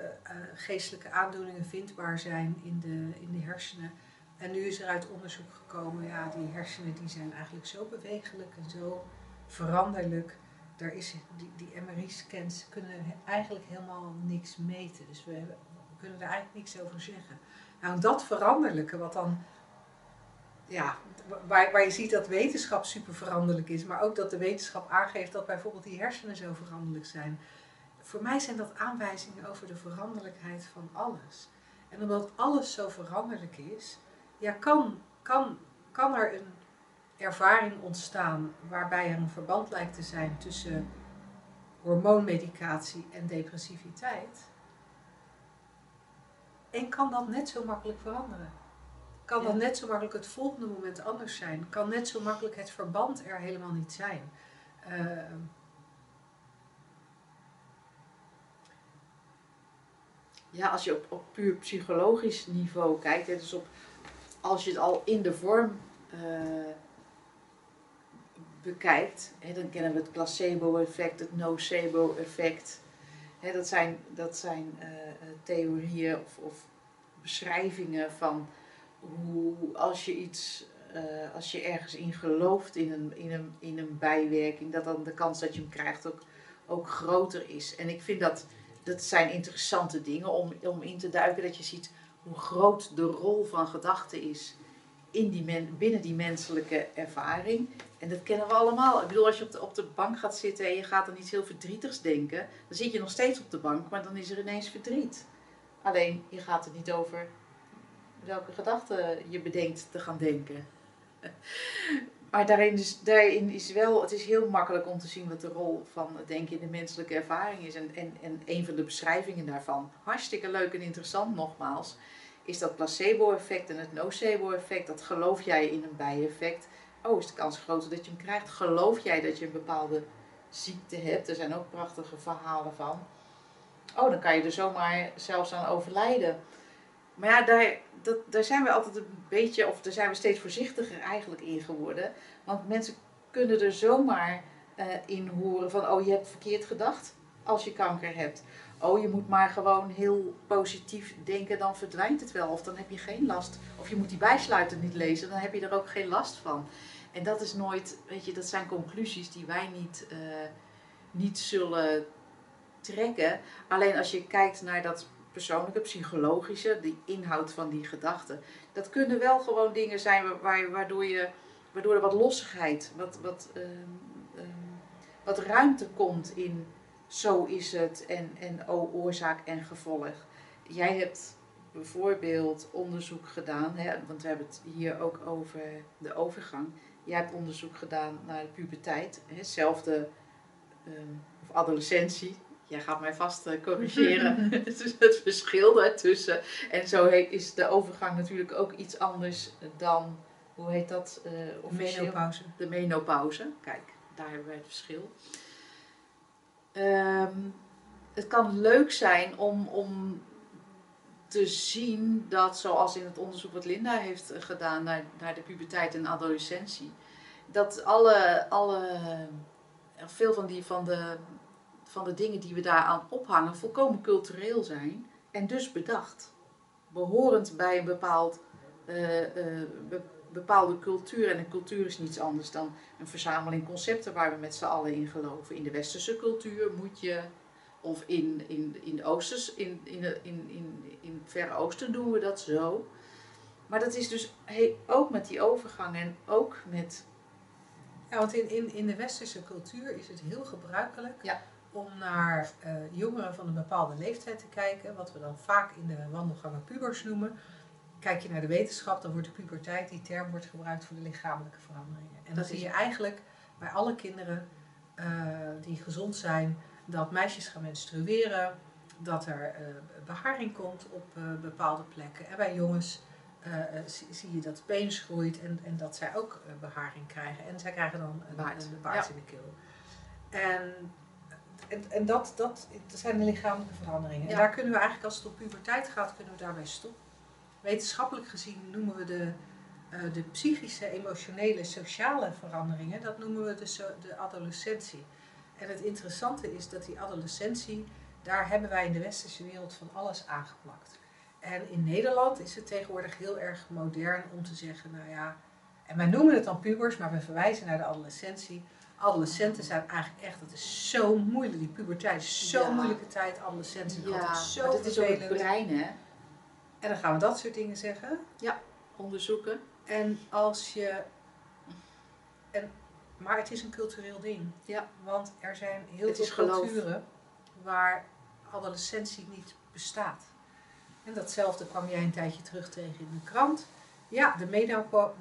geestelijke aandoeningen vindbaar zijn in de, in de hersenen. En nu is er uit onderzoek gekomen, ja, die hersenen die zijn eigenlijk zo bewegelijk en zo veranderlijk. Daar is, die, die MRI-scans kunnen eigenlijk helemaal niks meten. Dus we, hebben- kunnen daar eigenlijk niks over zeggen. Nou, dat veranderlijke, wat dan, ja, waar, waar je ziet dat wetenschap super veranderlijk is, maar ook dat de wetenschap aangeeft dat bijvoorbeeld die hersenen zo veranderlijk zijn. Voor mij zijn dat aanwijzingen over de veranderlijkheid van alles. En omdat alles zo veranderlijk is, ja, kan, kan, kan er een ervaring ontstaan waarbij er een verband lijkt te zijn tussen hormoonmedicatie en depressiviteit. En kan dat net zo makkelijk veranderen. kan Ja. dan net zo makkelijk het volgende moment anders zijn. Kan net zo makkelijk het verband er helemaal niet zijn. Eh, Ja, als je op, op puur psychologisch niveau kijkt, dus op, als je het al in de vorm eh, bekijkt, hè, dan kennen we het placebo-effect, het nocebo-effect. Dat zijn, dat zijn eh, eh, theorieën of, of beschrijvingen van hoe als je iets, als je ergens in gelooft in een, in, een, in een bijwerking, dat dan de kans dat je hem krijgt ook, ook groter is. En ik vind dat dat zijn interessante dingen om, om in te duiken. Dat je ziet hoe groot de rol van gedachten is in die men, binnen die menselijke ervaring. En dat kennen we allemaal. Ik bedoel, als je op de, op de bank gaat zitten en je gaat aan iets heel verdrietigs denken, dan zit je nog steeds op de bank, maar dan is er ineens verdriet. Alleen, je gaat er niet over welke gedachten je bedenkt te gaan denken. [laughs] Maar daarin is, daarin is wel, het is heel makkelijk om te zien wat de rol van denken in de menselijke ervaring is. En, en, en een van de beschrijvingen daarvan, hartstikke leuk en interessant nogmaals, is dat placebo-effect en het nocebo-effect. Dat geloof jij in een bijeffect. Oh, is de kans groter dat je hem krijgt? Geloof jij dat je een bepaalde ziekte hebt? Er zijn ook prachtige verhalen van. Oh, dan kan je er zomaar zelfs aan overlijden. Maar ja, daar, dat, daar zijn we altijd een beetje, of daar zijn we steeds voorzichtiger eigenlijk in geworden. Want mensen kunnen er zomaar eh, in horen van, oh je hebt verkeerd gedacht als je kanker hebt. Oh, je moet maar gewoon heel positief denken, dan verdwijnt het wel. Of dan heb je geen last. Of je moet die bijsluiter niet lezen, dan heb je er ook geen last van. En dat is nooit, weet je, dat zijn conclusies die wij niet, eh, niet zullen trekken. Alleen als je kijkt naar dat persoonlijke, psychologische, die inhoud van die gedachten. Dat kunnen wel gewoon dingen zijn wa- waar, waardoor, je, waardoor er wat lossigheid, wat, wat, ehm, ehm, wat ruimte komt in zo is het en, en oh, oorzaak en gevolg. Jij hebt bijvoorbeeld onderzoek gedaan, hè, want we hebben het hier ook over de overgang. Jij hebt onderzoek gedaan naar de puberteit, hè, hetzelfde, ehm, of adolescentie. Jij gaat mij vast eh, corrigeren. [laughs] [laughs] het is het verschil daartussen. En zo heet, is de overgang natuurlijk ook iets anders dan, hoe heet dat? officieel? menopauze. De menopauze. Kijk, daar hebben wij het verschil. Ehm, het kan leuk zijn om, om te zien dat, zoals in het onderzoek wat Linda heeft eh, gedaan naar, naar de puberteit en adolescentie, dat alle, alle, veel van, die, van, de, van de dingen die we daaraan ophangen volkomen cultureel zijn en dus bedacht. Behorend bij een bepaald, eh, eh, be- bepaalde cultuur. En een cultuur is niets anders dan een verzameling concepten waar we met z'n allen in geloven. In de westerse cultuur moet je, of in, in, in de oosters, in, in, in, in, in het Verre Oosten doen we dat zo. Maar dat is dus he- ook met die overgang en ook met. Ja, want in, in, in de westerse cultuur is het heel gebruikelijk Ja. om naar eh, jongeren van een bepaalde leeftijd te kijken, wat we dan vaak in de wandelgangen pubers noemen. Kijk je naar de wetenschap, dan wordt de puberteit, die term wordt gebruikt voor de lichamelijke veranderingen. En dan Dat zie je eigenlijk bij alle kinderen eh, die gezond zijn, dat meisjes gaan menstrueren, dat er eh, beharing komt op eh, bepaalde plekken. En bij jongens zie, zie je dat penis groeit en, en dat zij ook eh, beharing krijgen. En zij krijgen dan een Baard. een baard Ja. in de keel. En, en, en dat, dat, dat zijn de lichamelijke veranderingen. En Ja. daar kunnen we eigenlijk, als het op puberteit gaat, kunnen we daarbij stoppen. Wetenschappelijk gezien noemen we de, eh, de psychische, emotionele, sociale veranderingen, dat noemen we de, so- de adolescentie. En het interessante is dat die adolescentie, daar hebben wij in de westerse wereld van alles aangeplakt. En in Nederland is het tegenwoordig heel erg modern om te zeggen, nou ja, en wij noemen het dan pubers, maar we verwijzen naar de adolescentie. Adolescenten zijn eigenlijk echt, dat is zo moeilijk. Die puberteit is zo'n Ja. moeilijke tijd, adolescentie. Ja, altijd zo maar dit is ook het brein, hè? En dan gaan we dat soort dingen zeggen. Onderzoeken. En als je. En, maar het is een cultureel ding. Ja. Want er zijn heel Het veel geloof. culturen waar adolescentie niet bestaat. En datzelfde kwam jij een tijdje terug tegen in de krant. Ja, de,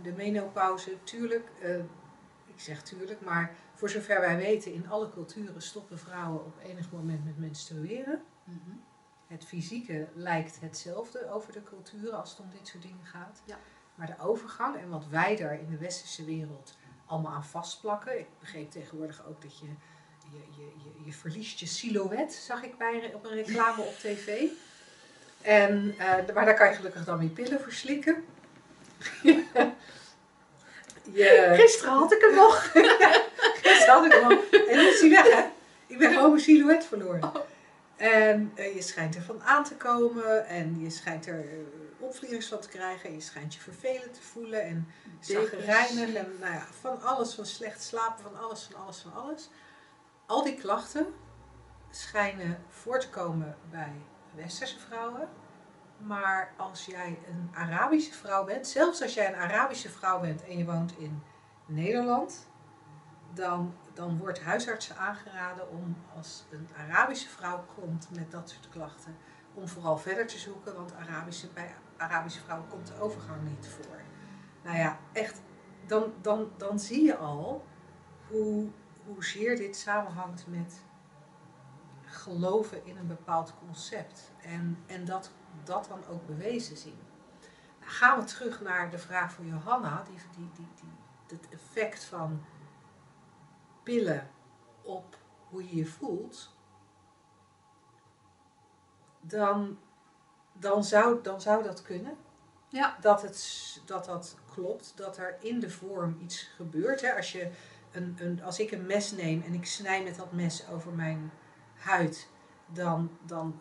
de menopauze, tuurlijk. eh, ik zeg tuurlijk, maar voor zover wij weten, in alle culturen stoppen vrouwen op enig moment met menstrueren. Mhm. Het fysieke lijkt hetzelfde over de culturen als het om dit soort dingen gaat. Ja. Maar de overgang en wat wij daar in de westerse wereld allemaal aan vastplakken. Ik begreep tegenwoordig ook dat je je, je, je, je verliest je silhouet, zag ik bij op een reclame op tv. En, eh, maar daar kan je gelukkig dan weer pillen voor slikken. [laughs] je, Gisteren had ik hem nog. [laughs] Gisteren had ik hem nog. En nu is hij weg, hè? Ik ben gewoon mijn silhouet verloren. En eh, je schijnt ervan aan te komen en je schijnt er uh, opvliegers van te krijgen. En je schijnt je vervelend te voelen en zagrijnig en nou ja, van alles, van slecht slapen, van alles, van alles, van alles. Al die klachten schijnen voor te komen bij westerse vrouwen. Maar als jij een Arabische vrouw bent, zelfs als jij een Arabische vrouw bent en je woont in Nederland, dan, dan wordt huisartsen aangeraden om als een Arabische vrouw komt met dat soort klachten, om vooral verder te zoeken, want Arabische, bij Arabische vrouwen komt de overgang niet voor. Nou ja, echt, dan, dan, dan zie je al hoe, hoezeer dit samenhangt met geloven in een bepaald concept. En, en dat, dat dan ook bewezen zien. Nou, gaan we terug naar de vraag van Johanna, die, die, die, die, het effect van pillen op hoe je je voelt. Dan, dan, zou, dan zou dat kunnen. Ja. Dat, het, dat dat klopt, dat er in de vorm iets gebeurt. Hè? Als, je een, een, als ik een mes neem en ik snij met dat mes over mijn huid, dan, dan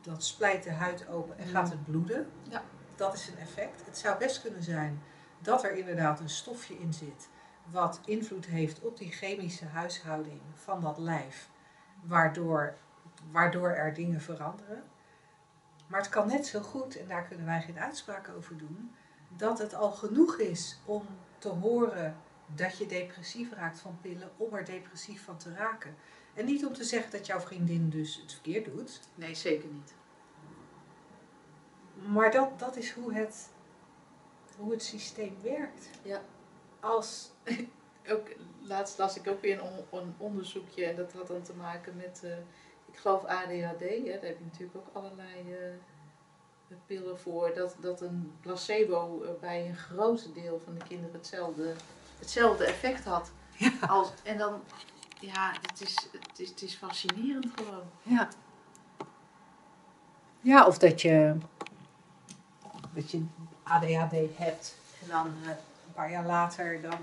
dat splijt de huid open en gaat het bloeden. Ja. Dat is een effect. Het zou best kunnen zijn dat er inderdaad een stofje in zit wat invloed heeft op die chemische huishouding van dat lijf, waardoor, waardoor er dingen veranderen. Maar het kan net zo goed, en daar kunnen wij geen uitspraak over doen, dat het al genoeg is om te horen dat je depressief raakt van pillen, om er depressief van te raken. En niet om te zeggen dat jouw vriendin dus het verkeerd doet. Nee, zeker niet. Maar dat, dat is hoe het, hoe het systeem werkt. Ja. Als, [laughs] ook, laatst las ik ook weer een, een onderzoekje en dat had dan te maken met, uh, ik geloof ADHD, hè, daar heb je natuurlijk ook allerlei uh, pillen voor, dat, dat een placebo uh, bij een groot deel van de kinderen hetzelfde, hetzelfde effect had. Ja. Als, en dan, ja, het is, het, is, het is fascinerend gewoon. Ja. Ja, of dat je, dat je ADHD hebt en dan paar jaar later dan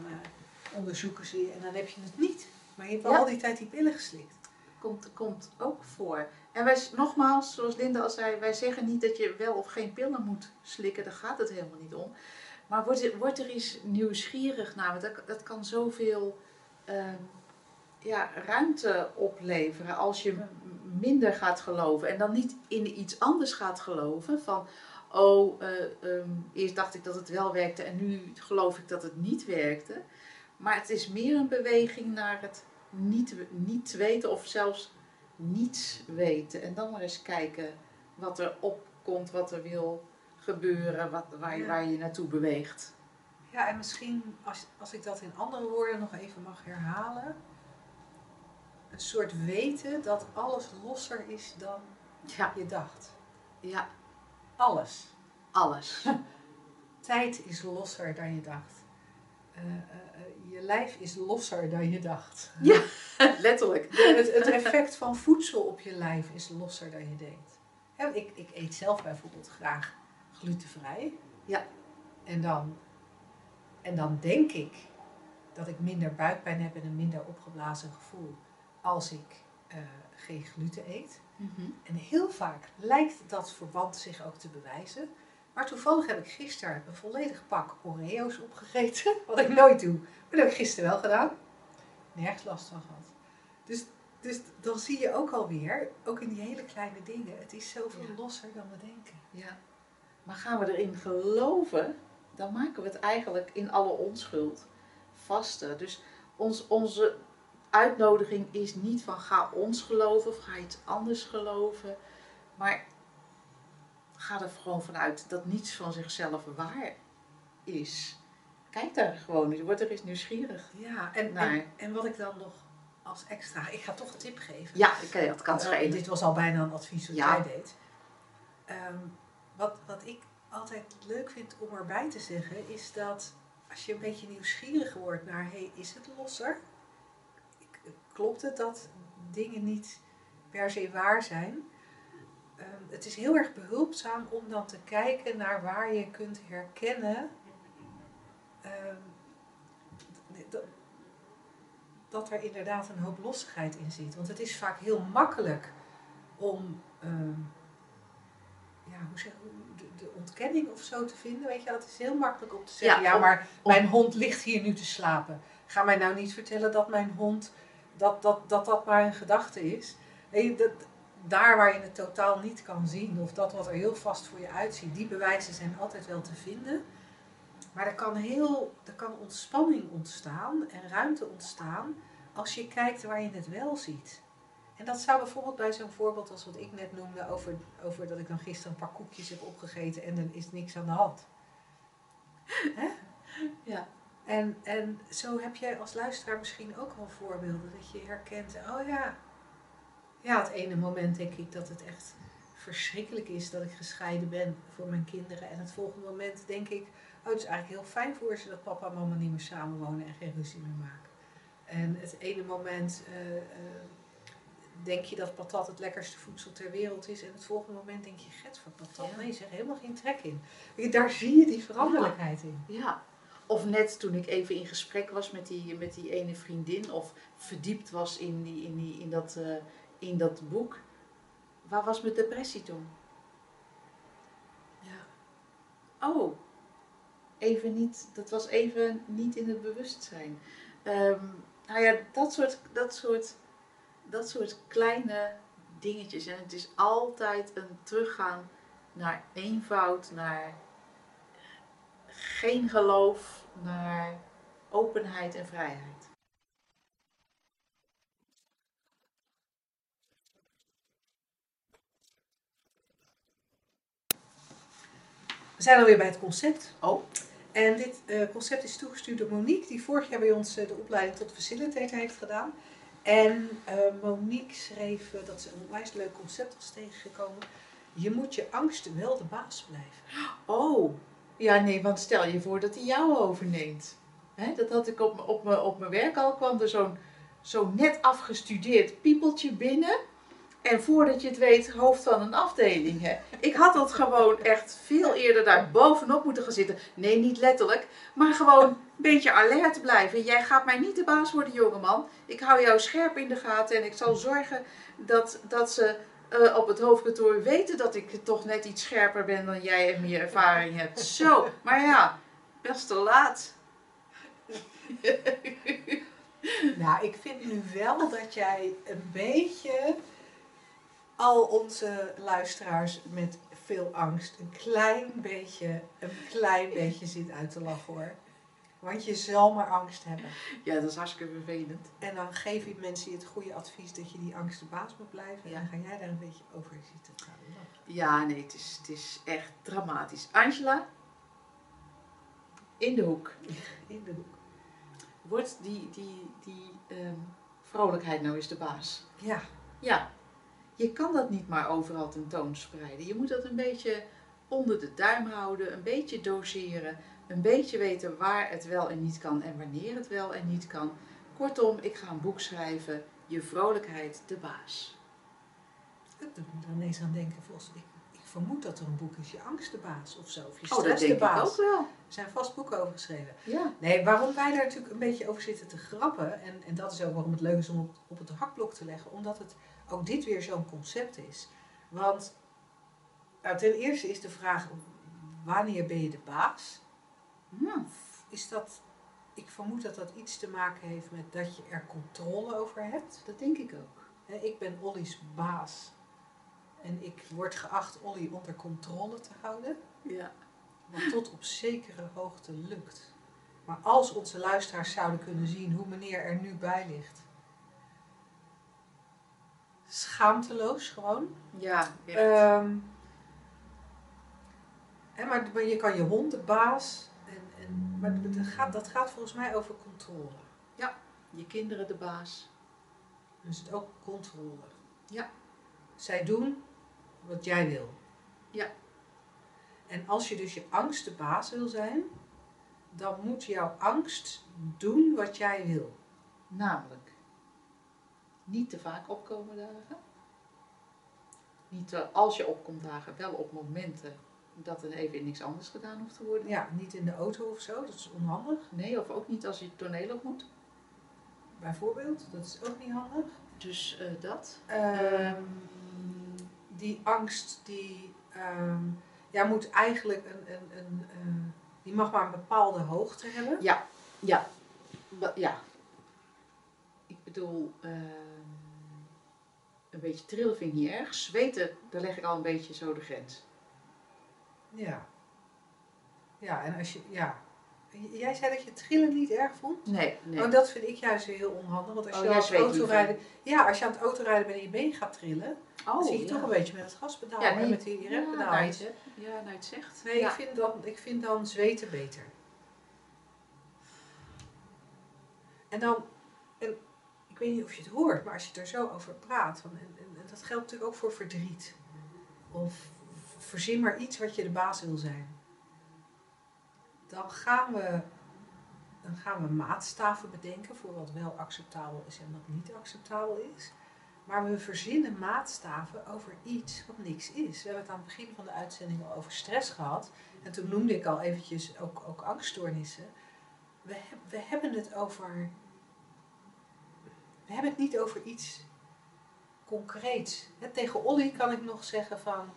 onderzoeken ze je en dan heb je het niet. Maar je hebt al, Ja. al die tijd die pillen geslikt. Komt, komt ook voor. En wij, nogmaals, zoals Linda al zei, wij zeggen niet dat je wel of geen pillen moet slikken. Daar gaat het helemaal niet om. Maar word, er- word er eens nieuwsgierig naar. Want dat, dat kan zoveel ehm, ja, ruimte opleveren als je minder gaat geloven. En dan niet in iets anders gaat geloven. Van, oh, eh, ehm, eerst dacht ik dat het wel werkte en nu geloof ik dat het niet werkte. Maar het is meer een beweging naar het niet, niet weten of zelfs niets weten. En dan maar eens kijken wat er opkomt, wat er wil gebeuren, wat, waar, je, Ja. waar je naartoe beweegt. Ja, en misschien als, als ik dat in andere woorden nog even mag herhalen. Een soort weten dat alles losser is dan Ja, je dacht. ja Alles. alles. [laughs] Tijd is losser dan je dacht. Eh, eh, eh, je lijf is losser dan je dacht. Ja. [laughs] Letterlijk. Het, het effect van voedsel op je lijf is losser dan je denkt. Ik, ik eet zelf bijvoorbeeld graag glutenvrij. Ja. En dan, en dan denk ik dat ik minder buikpijn heb en een minder opgeblazen gevoel als ik geen gluten eet. Mhm. En heel vaak lijkt dat verband zich ook te bewijzen. Maar toevallig heb ik gisteren een volledig pak Oreo's opgegeten. [laughs] Wat ik nooit doe. Maar dat heb ik gisteren wel gedaan. Nergens last van gehad. Dus, dus dan zie je ook alweer, ook in die hele kleine dingen, het is zoveel Ja. losser dan we denken. Ja. Maar gaan we erin geloven, dan maken we het eigenlijk in alle onschuld vaster. Dus ons, onze uitnodiging is niet van ga ons geloven of ga iets anders geloven. Maar ga er gewoon vanuit dat niets van zichzelf waar is. Kijk daar gewoon eens, word er eens nieuwsgierig. Ja, en, naar. en, en wat ik dan nog als extra, ik ga toch een tip geven. Ja, ik- dat kan Eh, dit was al bijna een advies wat Ja. jij deed. Ehm, wat, wat ik altijd leuk vind om erbij te zeggen, is dat als je een beetje nieuwsgierig wordt naar, hey, is het losser? Klopt het dat dingen niet per se waar zijn? Ehm, het is heel erg behulpzaam om dan te kijken naar waar je kunt herkennen ehm, dat, er inderdaad een hoop lossigheid in zit. Want het is vaak heel makkelijk om ehm, ja, hoe zeg, de, de ontkenning of zo te vinden. Weet je, het is heel makkelijk om te zeggen, Ja, ja, om- maar om- mijn hond ligt hier nu te slapen. Ga mij nou niet vertellen dat mijn hond, dat dat, dat, dat maar een gedachte is. Dat, daar waar je het totaal niet kan zien, of dat wat er heel vast voor je uitziet, die bewijzen zijn altijd wel te vinden. Maar er kan, heel, er kan ontspanning ontstaan en ruimte ontstaan als je kijkt waar je het wel ziet. En dat zou bijvoorbeeld bij zo'n voorbeeld als wat ik net noemde over, over dat ik dan gisteren een paar koekjes heb opgegeten en dan is niks aan de hand. [laughs] Hè? Ja. En, en zo heb jij als luisteraar misschien ook wel voorbeelden dat je herkent, oh ja, ja, het ene moment denk ik dat het echt verschrikkelijk is dat ik gescheiden ben voor mijn kinderen. En het volgende moment denk ik, oh het is eigenlijk heel fijn voor ze dat papa en mama niet meer samenwonen en geen ruzie meer maken. En het ene moment eh, eh, denk je dat patat het lekkerste voedsel ter wereld is. En het volgende moment denk je, get voor patat. Ja. Nee, zeg helemaal geen trek in. Daar zie je die veranderlijkheid in. Ja. Of net toen ik even in gesprek was met die, met die ene vriendin, of verdiept was in, die, in, die, in, dat, eh, in dat boek. Waar was mijn depressie toen? Ja. Oh, even niet, dat was even niet in het bewustzijn. Ehm, nou ja, dat soort, dat, soort, dat soort kleine dingetjes. En het is altijd een teruggaan naar eenvoud, naar geen geloof, naar openheid en vrijheid. We zijn alweer bij het concept. Oh. En dit eh, concept is toegestuurd door Monique, die vorig jaar bij ons eh, de opleiding tot facilitator heeft gedaan. En eh, Monique schreef dat ze een onwijs leuk concept was tegengekomen. Je moet je angst wel de baas blijven. Oh, ja nee, want stel je voor dat hij jou overneemt. Dat had ik op, op, op mijn werk al, kwam er zo'n zo'n net afgestudeerd piepeltje binnen. En voordat je het weet, hoofd van een afdeling. Ik had dat gewoon echt veel eerder daar bovenop moeten gaan zitten. Nee, niet letterlijk, maar gewoon een beetje alert blijven. Jij gaat mij niet de baas worden, jongeman. Ik hou jou scherp in de gaten en ik zal zorgen dat, dat ze eh, op het hoofdkantoor weten dat ik toch net iets scherper ben dan jij en meer ervaring hebt. Zo, maar ja, best te laat. [laughs] Nou, ik vind nu wel dat jij een beetje al onze luisteraars met veel angst een klein beetje, een klein beetje zit uit te lachen hoor. Want je zal maar angst hebben. Ja, dat is hartstikke vervelend. En dan geef je mensen het goede advies dat je die angst de baas moet blijven. En dan ga jij daar een beetje over zitten gaan lachen. Ja, nee, het is, het is echt dramatisch. Angela, in de hoek. [laughs] In de hoek. Wordt die, die, die ehm, vrolijkheid nou eens de baas? Ja, Ja, je kan dat niet maar overal tentoonspreiden. Je moet dat een beetje onder de duim houden, een beetje doseren, een beetje weten waar het wel en niet kan en wanneer het wel en niet kan. Kortom, ik ga een boek schrijven, Je vrolijkheid de baas. dat doet me er ineens aan denken. Volgens, ik, ik vermoed dat er een boek is, Je angst de baas of zo. Of Je Oh, dat stress denk de ik baas. ook wel. Er zijn vast boeken over geschreven. Ja. Nee, waarom wij daar natuurlijk een beetje over zitten te grappen, en, en dat is ook waarom het leuk is om op, op het hakblok te leggen, omdat het ook dit weer zo'n concept is. Want nou, ten eerste is de vraag, wanneer ben je de baas? Hm. Is dat, ik vermoed dat dat iets te maken heeft met dat je er controle over hebt. Dat denk ik ook. Ik ben Olly's baas en ik word geacht Olly onder controle te houden. Ja. Wat tot op zekere hoogte lukt. Maar als onze luisteraars zouden kunnen zien hoe meneer er nu bij ligt. Schaamteloos gewoon. Ja, echt. Ehm, maar, maar je kan je hond maar dat gaat, dat gaat volgens mij over controle. je kinderen de baas. Dus het ook controle. Ja. Zij doen wat jij wil. Ja. En als je dus je angst de baas wil zijn, dan moet jouw angst doen wat jij wil. Namelijk, niet te vaak opkomen dagen. Niet te- als je opkomt dagen, wel op momenten dat er even niks anders gedaan hoeft te worden. Ja, niet in de auto of zo, dat is onhandig. Nee, of ook niet als je het toneel op moet. Bijvoorbeeld, dat is ook niet handig. Dus eh, dat. Ehm, die angst die ehm, ja, moet eigenlijk een, een, een, eh, die mag maar een bepaalde hoogte hebben. Ja, ja, ja. Ik bedoel, ehm, een beetje trillen vind ik niet erg. Zweten, daar leg ik al een beetje zo de grens. Ja. Ja, en als je, ja. Jij zei dat je trillen niet erg vond? Nee, nee. Oh, dat vind ik juist heel onhandig. Want als Oh, je aan het autorijden, ja, als je aan het autorijden en je been gaat trillen, oh, dan zie je ja. toch een beetje met het gaspedaal Ja, en met die Ja, rempedaal. nou je het. Ja, nou het zegt. Nee, ja. ik, vind dan, ik vind dan zweten beter. En dan, en ik weet niet of je het hoort, maar als je er zo over praat, van, en, en, en dat geldt natuurlijk ook voor verdriet. Of verzin maar iets wat je de baas wil zijn. Dan gaan we, dan gaan we maatstaven bedenken voor wat wel acceptabel is en wat niet acceptabel is. Maar we verzinnen maatstaven over iets wat niks is. We hebben het aan het begin van de uitzending al over stress gehad. En toen noemde ik al eventjes ook, ook angststoornissen. We, we hebben het over... We hebben het niet over iets concreets. Tegen Olly kan ik nog zeggen van...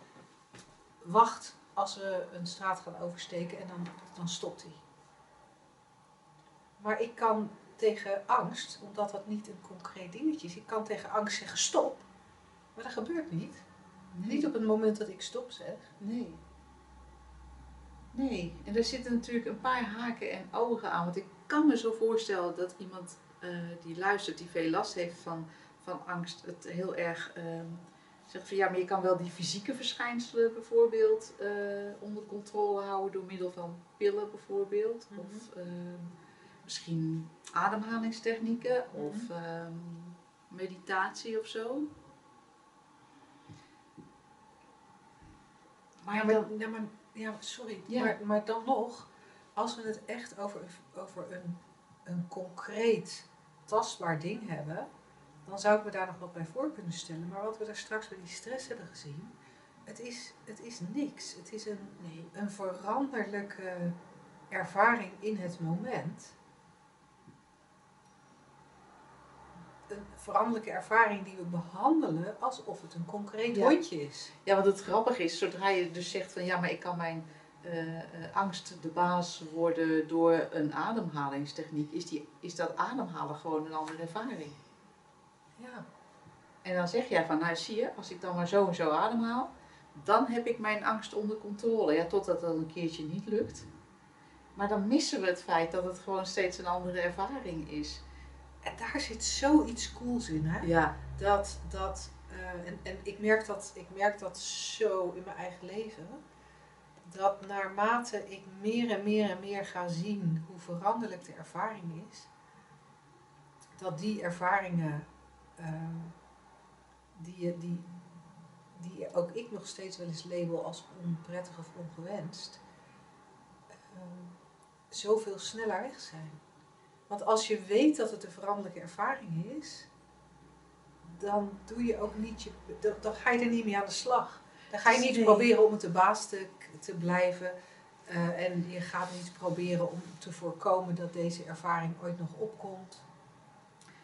Wacht als we een straat gaan oversteken en dan, dan stopt hij. Maar ik kan tegen angst, omdat dat niet een concreet dingetje is... Ik kan tegen angst zeggen stop. Maar dat gebeurt niet. Niet op het moment dat ik stop zeg. Nee. Nee, en er zitten natuurlijk een paar haken en ogen aan. Want ik kan me zo voorstellen dat iemand eh, die luistert, die veel last heeft van, van angst, het heel erg ehm, zegt van ja, maar je kan wel die fysieke verschijnselen bijvoorbeeld eh, onder controle houden door middel van pillen bijvoorbeeld. Mhm. Of ehm, misschien ademhalingstechnieken Mhm. of ehm, meditatie of zo. Maar Ja, dan- ja, maar, ja, sorry. Ja. Maar, maar dan nog, als we het echt over, over een, een concreet, tastbaar ding hebben, dan zou ik me daar nog wat bij voor kunnen stellen. Maar wat we daar straks bij die stress hebben gezien, het is, het is niks. Het is een, nee, een veranderlijke ervaring in het moment. Een veranderlijke ervaring die we behandelen alsof het een concreet Ja. hondje is. Ja, want het grappige is, zodra je dus zegt van ja, maar ik kan mijn eh, eh, angst de baas worden door een ademhalingstechniek, is, die, is dat ademhalen gewoon een andere ervaring. Ja. En dan zeg jij van, nou zie je, als ik dan maar zo en zo ademhaal, dan heb ik mijn angst onder controle. Ja, totdat dat een keertje niet lukt. Maar dan missen we het feit dat het gewoon steeds een andere ervaring is. En daar zit zoiets cools in, hè? Ja, Dat, dat, eh, en, en ik, merk dat, ik merk dat zo in mijn eigen leven. Dat naarmate ik meer en meer en meer ga zien hoe veranderlijk de ervaring is, dat die ervaringen, ehm, die, je- die, die ook ik nog steeds wel eens label als onprettig of ongewenst, ehm, zoveel sneller weg zijn. Want als je weet dat het een veranderlijke ervaring is, dan doe je ook niet je, dan, dan ga je er niet mee aan de slag. Dan ga je niet Nee. proberen om het de baas te, te blijven. eh, en je gaat niet proberen om te voorkomen dat deze ervaring ooit nog opkomt.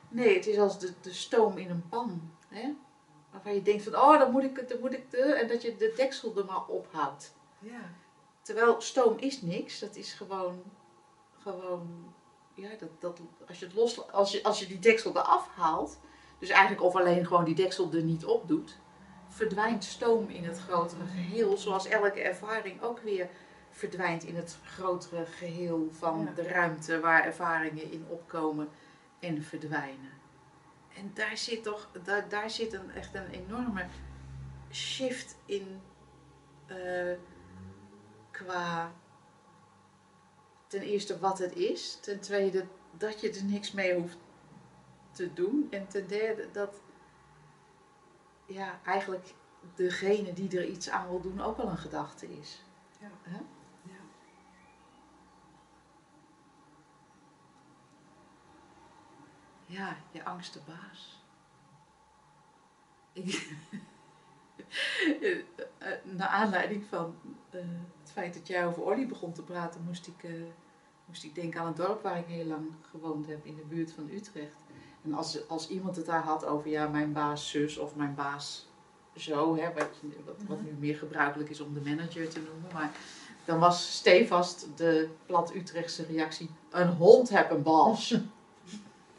Nee, het is als de, de stoom in een pan. Hè? Waarvan je denkt van, oh, dan moet ik het, dan moet ik de... En dat je de deksel er maar ophoudt. Ja. Terwijl stoom is niks, dat is gewoon, gewoon ja, dat, dat, als, je het los, als, je, als je die deksel eraf haalt, dus eigenlijk of alleen gewoon die deksel er niet op doet, verdwijnt stoom in het grotere geheel, zoals elke ervaring ook weer verdwijnt in het grotere geheel van Ja. de ruimte waar ervaringen in opkomen en verdwijnen. En daar zit toch, daar, daar zit een, echt een enorme shift in. eh, qua ten eerste wat het is, ten tweede dat je er niks mee hoeft te doen en ten derde dat ja, eigenlijk degene die er iets aan wil doen ook wel een gedachte is. Ja. Ja. Je angste baas. Ik, [laughs] naar aanleiding van eh, het feit dat jij over Olly begon te praten, moest ik, eh, moest ik denken aan het dorp waar ik heel lang gewoond heb, in de buurt van Utrecht. En als, als iemand het daar had over ja, mijn baas zus of mijn baas zo, hè, wat, wat, wat nu meer gebruikelijk is om de manager te noemen, maar dan was stevast de plat Utrechtse reactie: een hond heb een baas. [laughs]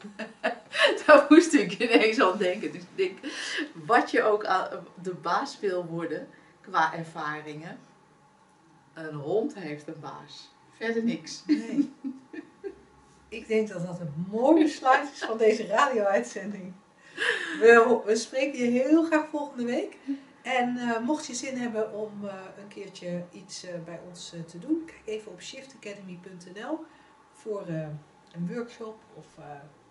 [laughs] Daar moest ik ineens aan denken. Dus ik denk, wat je ook de baas wil worden qua ervaringen, een hond heeft een baas. Verder niks. Nee. [laughs] Ik denk dat dat een mooi besluit is van deze radio-uitzending. We, we spreken je heel graag volgende week. En eh, mocht je zin hebben om eh, een keertje iets eh, bij ons te doen, kijk even op shiftacademy.nl voor een workshop of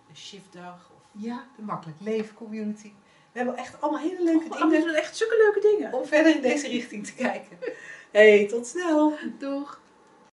een shiftdag of Ja, de Makkelijk Leven Community. We hebben echt allemaal hele leuke oh, we dingen doen echt zulke leuke dingen. om verder in deze richting te kijken. [laughs] Hey, tot snel! Doeg!